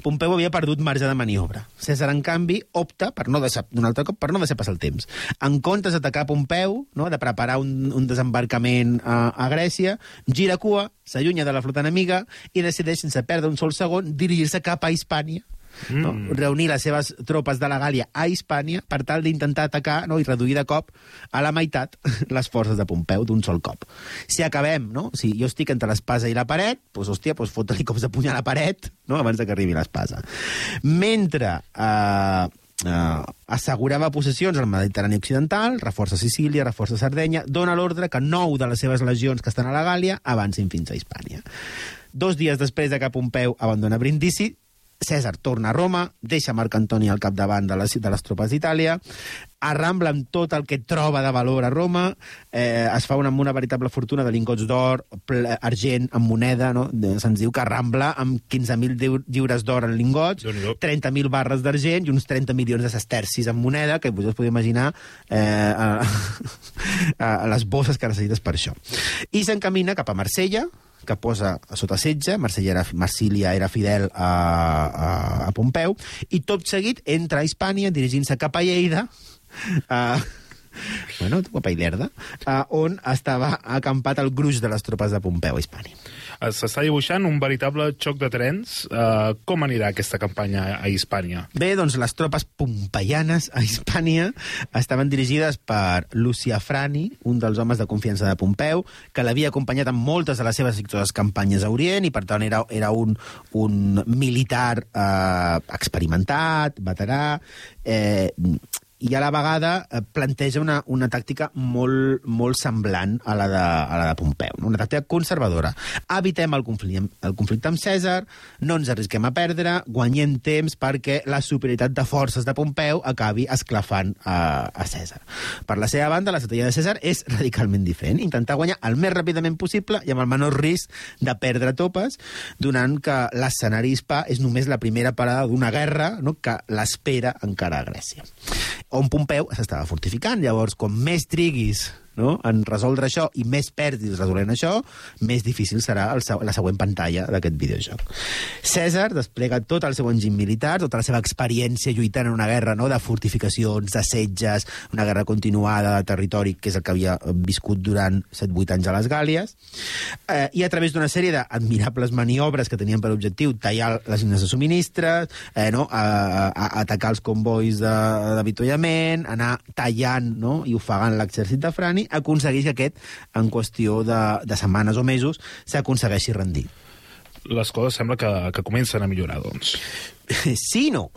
Pompeu havia perdut marge de maniobra. Cèsar, en canvi, opta, per no deixar, d'un altre cop, per no deixar passar el temps. En comptes d'atacar Pompeu, no, de preparar un, un desembarcament a, a Grècia, gira cua, s'allunya de la flota enemiga i decideix, sense perdre un sol segon, dirigir-se cap a Hispània, no? reunir les seves tropes de la Gàlia a Hispània per tal d'intentar atacar no? i reduir de cop a la meitat (laughs) les forces de Pompeu d'un sol cop. Si acabem, no? si jo estic entre l'espasa i la paret, doncs, hòstia, doncs fot-li cops de puny a la paret no? abans de que arribi l'espasa. Mentre eh, eh, assegurava possessions al Mediterrani Occidental, reforça Sicília, reforça Sardenya, dona l'ordre que nou de les seves legions que estan a la Gàlia avancin fins a Hispània. Dos dies després de que Pompeu abandona Brindisi, Cèsar torna a Roma, deixa Marc Antoni al capdavant de les, de les tropes d'Itàlia, arrambla amb tot el que troba de valor a Roma, eh, es fa una, amb una veritable fortuna de lingots d'or, argent, amb moneda, no? Se'ns diu que arrambla amb 15.000 lliu- lliures d'or en lingots, Déu-n'hi-do. 30.000 barres d'argent i uns 30 milions de sestercis en moneda, que vos us podeu imaginar eh, (laughs) a, a, les bosses que necessites per això. I s'encamina cap a Marsella, que posa sota setge, Marsella era, Marsília era fidel a, a, a Pompeu, i tot seguit entra a Hispània dirigint-se cap a Lleida, a, (laughs) bueno, cap a Ilerda, a, on estava acampat el gruix de les tropes de Pompeu a Hispània. S'està dibuixant un veritable xoc de trens. Uh, com anirà aquesta campanya a Hispània? Bé, doncs les tropes pompeianes a Hispània estaven dirigides per Lucià Frani, un dels homes de confiança de Pompeu, que l'havia acompanyat en moltes de les seves exitoses campanyes a Orient i, per tant, era, era un, un militar eh, experimentat, veterà, eh, i a la vegada eh, planteja una, una tàctica molt, molt semblant a la, de, a la de Pompeu, no? una tàctica conservadora. Evitem el conflicte, el conflicte amb Cèsar, no ens arrisquem a perdre, guanyem temps perquè la superioritat de forces de Pompeu acabi esclafant a, a Cèsar. Per la seva banda, l'estratègia de Cèsar és radicalment diferent, intentar guanyar el més ràpidament possible i amb el menor risc de perdre topes, donant que l'escenari hispà és només la primera parada d'una guerra no? que l'espera encara a Grècia on Pompeu s'estava fortificant. Llavors, com més triguis no? en resoldre això i més perdis resolent això, més difícil serà el, la següent pantalla d'aquest videojoc. Cèsar desplega tot el seu enginy militar, tota la seva experiència lluitant en una guerra no? de fortificacions, de setges, una guerra continuada de territori, que és el que havia viscut durant 7-8 anys a les Gàlies, eh, i a través d'una sèrie d'admirables maniobres que tenien per objectiu tallar les línies de subministres, eh, no? a, a, a atacar els convois d'avituallament, anar tallant no? i ofegant l'exèrcit de Frani, aconsegueix que aquest, en qüestió de, de setmanes o mesos, s'aconsegueixi rendir. Les coses sembla que, que comencen a millorar, doncs. (laughs) Sí no.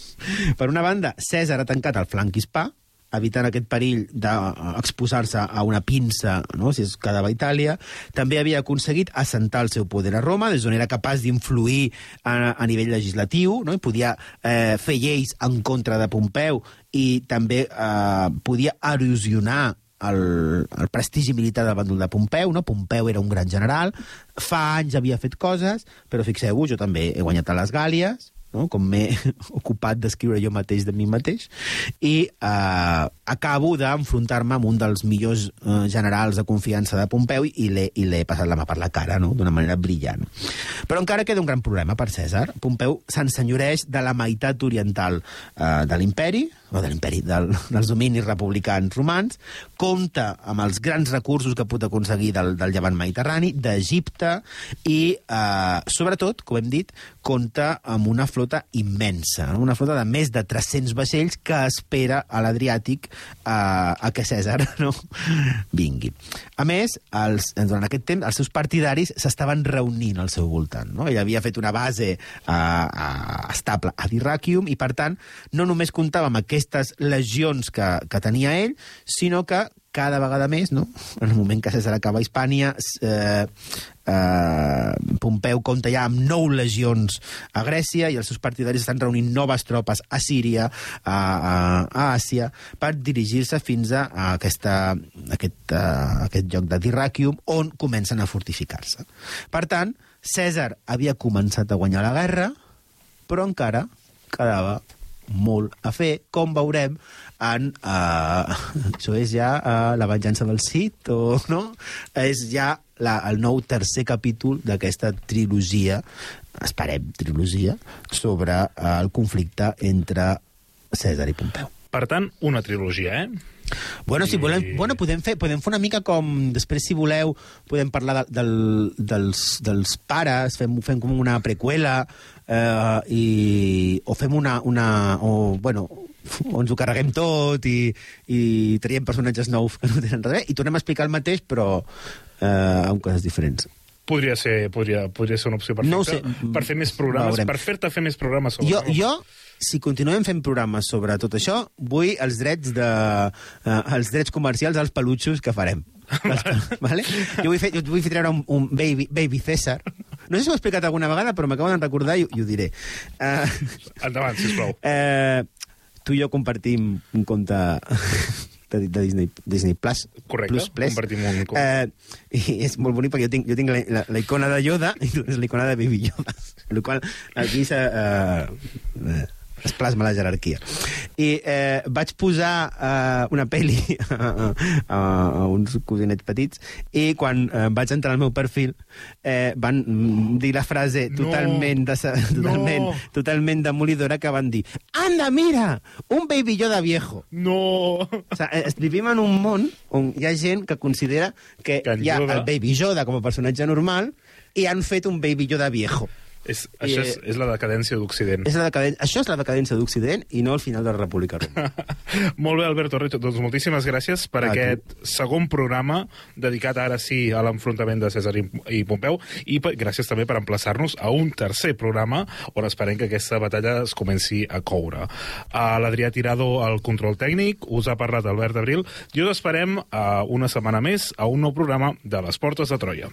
(laughs) per una banda, Cèsar ha tancat el flanc hispà, evitant aquest perill d'exposar-se a una pinça no? si es quedava a Itàlia. També havia aconseguit assentar el seu poder a Roma, des d'on era capaç d'influir a, a nivell legislatiu, no? i podia eh, fer lleis en contra de Pompeu i també eh, podia erosionar el, el prestigi militar del bàndol de Pompeu, no? Pompeu era un gran general, fa anys havia fet coses, però fixeu-vos, jo també he guanyat a les Gàlies, no? com m'he (laughs) ocupat d'escriure jo mateix de mi mateix, i eh, acabo d'enfrontar-me amb un dels millors eh, generals de confiança de Pompeu i l'he passat la mà per la cara, no? d'una manera brillant. Però encara queda un gran problema per Cèsar. Pompeu s'ensenyoreix de la meitat oriental eh, de l'imperi, o de l'imperi, del, dels dominis republicans romans, compta amb els grans recursos que pot aconseguir del, del llevant mediterrani, d'Egipte, i, eh, sobretot, com hem dit, compta amb una flota immensa, no? una flota de més de 300 vaixells que espera a l'Adriàtic eh, a que Cèsar (laughs) no? vingui. A més, els, durant aquest temps, els seus partidaris s'estaven reunint al seu voltant. No? Ell havia fet una base eh, eh, estable a Dyrrachium i, per tant, no només comptava amb aquestes legions que, que tenia ell, sinó que cada vegada més, no? en el moment que Cèsar acaba Hispània, eh, eh, Pompeu compta ja amb nou legions a Grècia i els seus partidaris estan reunint noves tropes a Síria, a, a, a Àsia, per dirigir-se fins a, aquesta, a aquest, a aquest lloc de Dyrrachium, on comencen a fortificar-se. Per tant, Cèsar havia començat a guanyar la guerra, però encara quedava molt a fer, com veurem en... Uh, (laughs) això és ja uh, la venjança del Cid, o no? És ja la, el nou tercer capítol d'aquesta trilogia, esperem trilogia, sobre uh, el conflicte entre Cèsar i Pompeu. Per tant, una trilogia, eh? Bueno, si I- volem, bueno podem, fer, podem fer una mica com... Després, si voleu, podem parlar de, del, dels, dels pares, fem, fem com una preqüela, eh, i, o fem una... una o, bueno, o ens ho carreguem tot i, i traiem personatges nous que no tenen res i tornem a explicar el mateix, però eh, amb coses diferents. Podria ser, podria, podria ser una opció perfecta. No sé. Per fer més programes, Veurem. per fer-te fer més programes sobre Jo, jo, si continuem fent programes sobre tot això, vull els drets, de, uh, els drets comercials als pelutxos que farem. (laughs) vale? Jo vull, fer, jo vull fer treure un, un baby, baby César, No sé si ho he explicat alguna vegada, però m'acabo de recordar i, i ho diré. Uh, Endavant, sisplau. uh, tu i jo compartim un compte de, de Disney, Disney Plus. Correcte, Plus, Plus. compartim un compte. Uh, I és molt bonic perquè jo tinc, jo tinc la, la, la icona de Yoda i tu tens la icona de Baby Yoda. El qual aquí s'ha... Uh, uh, es plasma la jerarquia. I eh, vaig posar eh, una pel·li a, (laughs) a, a uns cosinets petits i quan eh, vaig entrar al meu perfil eh, van dir la frase No. totalment, de, totalment, No. totalment demolidora que van dir «Anda, mira! Un Baby Yoda viejo!» No! O sigui, eh, vivim en un món on hi ha gent que considera que, Que hi ha Yoda- el Baby Yoda com a personatge normal i han fet un Baby Yoda viejo. És, això és, és la decadència d'Occident. És la decadència, això és la decadència d'Occident i no el final de la República Romana. (laughs) Molt bé, Alberto Recho. Doncs moltíssimes gràcies per A tu. aquest segon programa dedicat ara sí a l'enfrontament de César i, i Pompeu i per, gràcies també per emplaçar-nos a un tercer programa on esperem que aquesta batalla es comenci a coure. A L'Adrià Tirado al control tècnic, us ha parlat Albert Abril i us esperem a una setmana més a un nou programa de les Portes de Troia.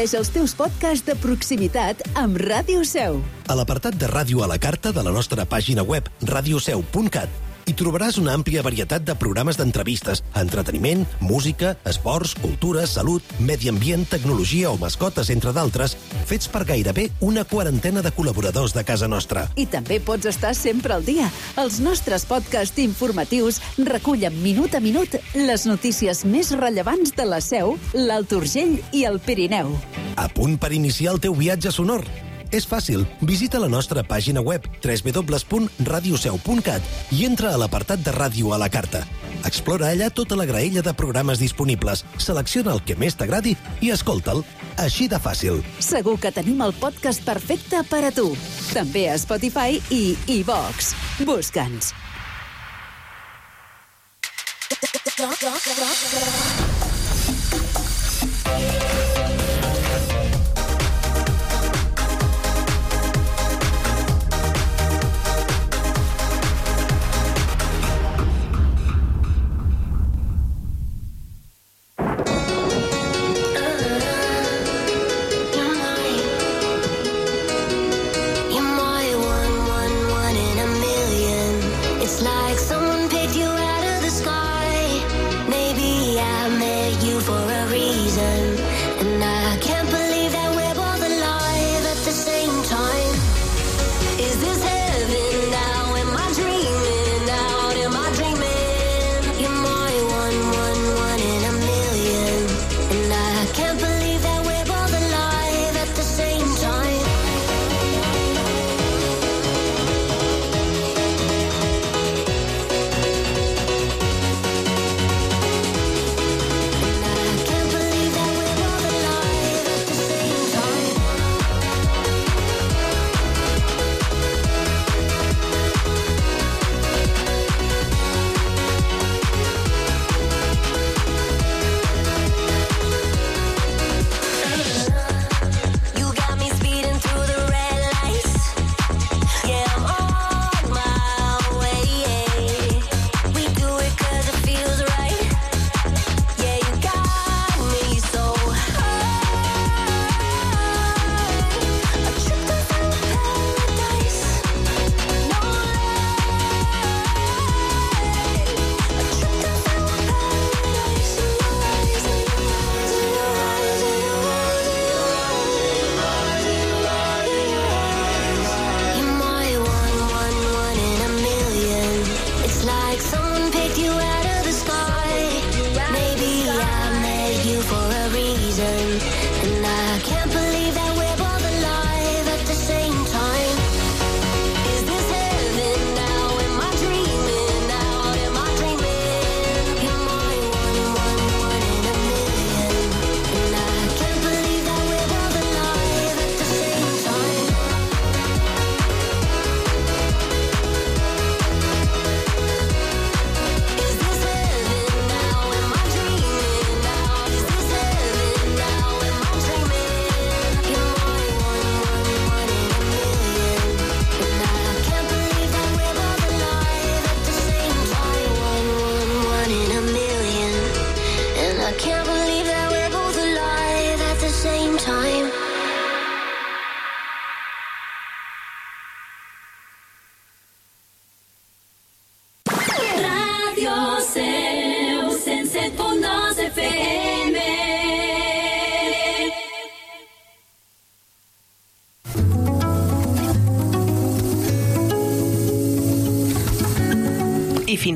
Descobreix els teus podcasts de proximitat amb Ràdio Seu. A l'apartat de ràdio a la carta de la nostra pàgina web radioseu.cat hi trobaràs una àmplia varietat de programes d'entrevistes, entreteniment, música, esports, cultura, salut, medi ambient, tecnologia o mascotes, entre d'altres, fets per gairebé una quarantena de col·laboradors de casa nostra. I també pots estar sempre al dia. Els nostres podcasts informatius recullen minut a minut les notícies més rellevants de la Seu, l'Alt Urgell i el Pirineu. A punt per iniciar el teu viatge sonor? És fàcil. Visita la nostra pàgina web www.radioseu.cat i entra a l'apartat de ràdio a la carta. Explora allà tota la graella de programes disponibles, selecciona el que més t'agradi i escolta'l. Així de fàcil. Segur que tenim el podcast perfecte per a tu. També a Spotify i iVox. Busca'ns. You're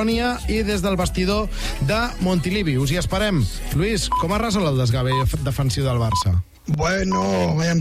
Sònia i des del vestidor de Montilivi. Us hi esperem. Lluís, com ha resolt el desgavell defensiu del Barça? Bueno, vaya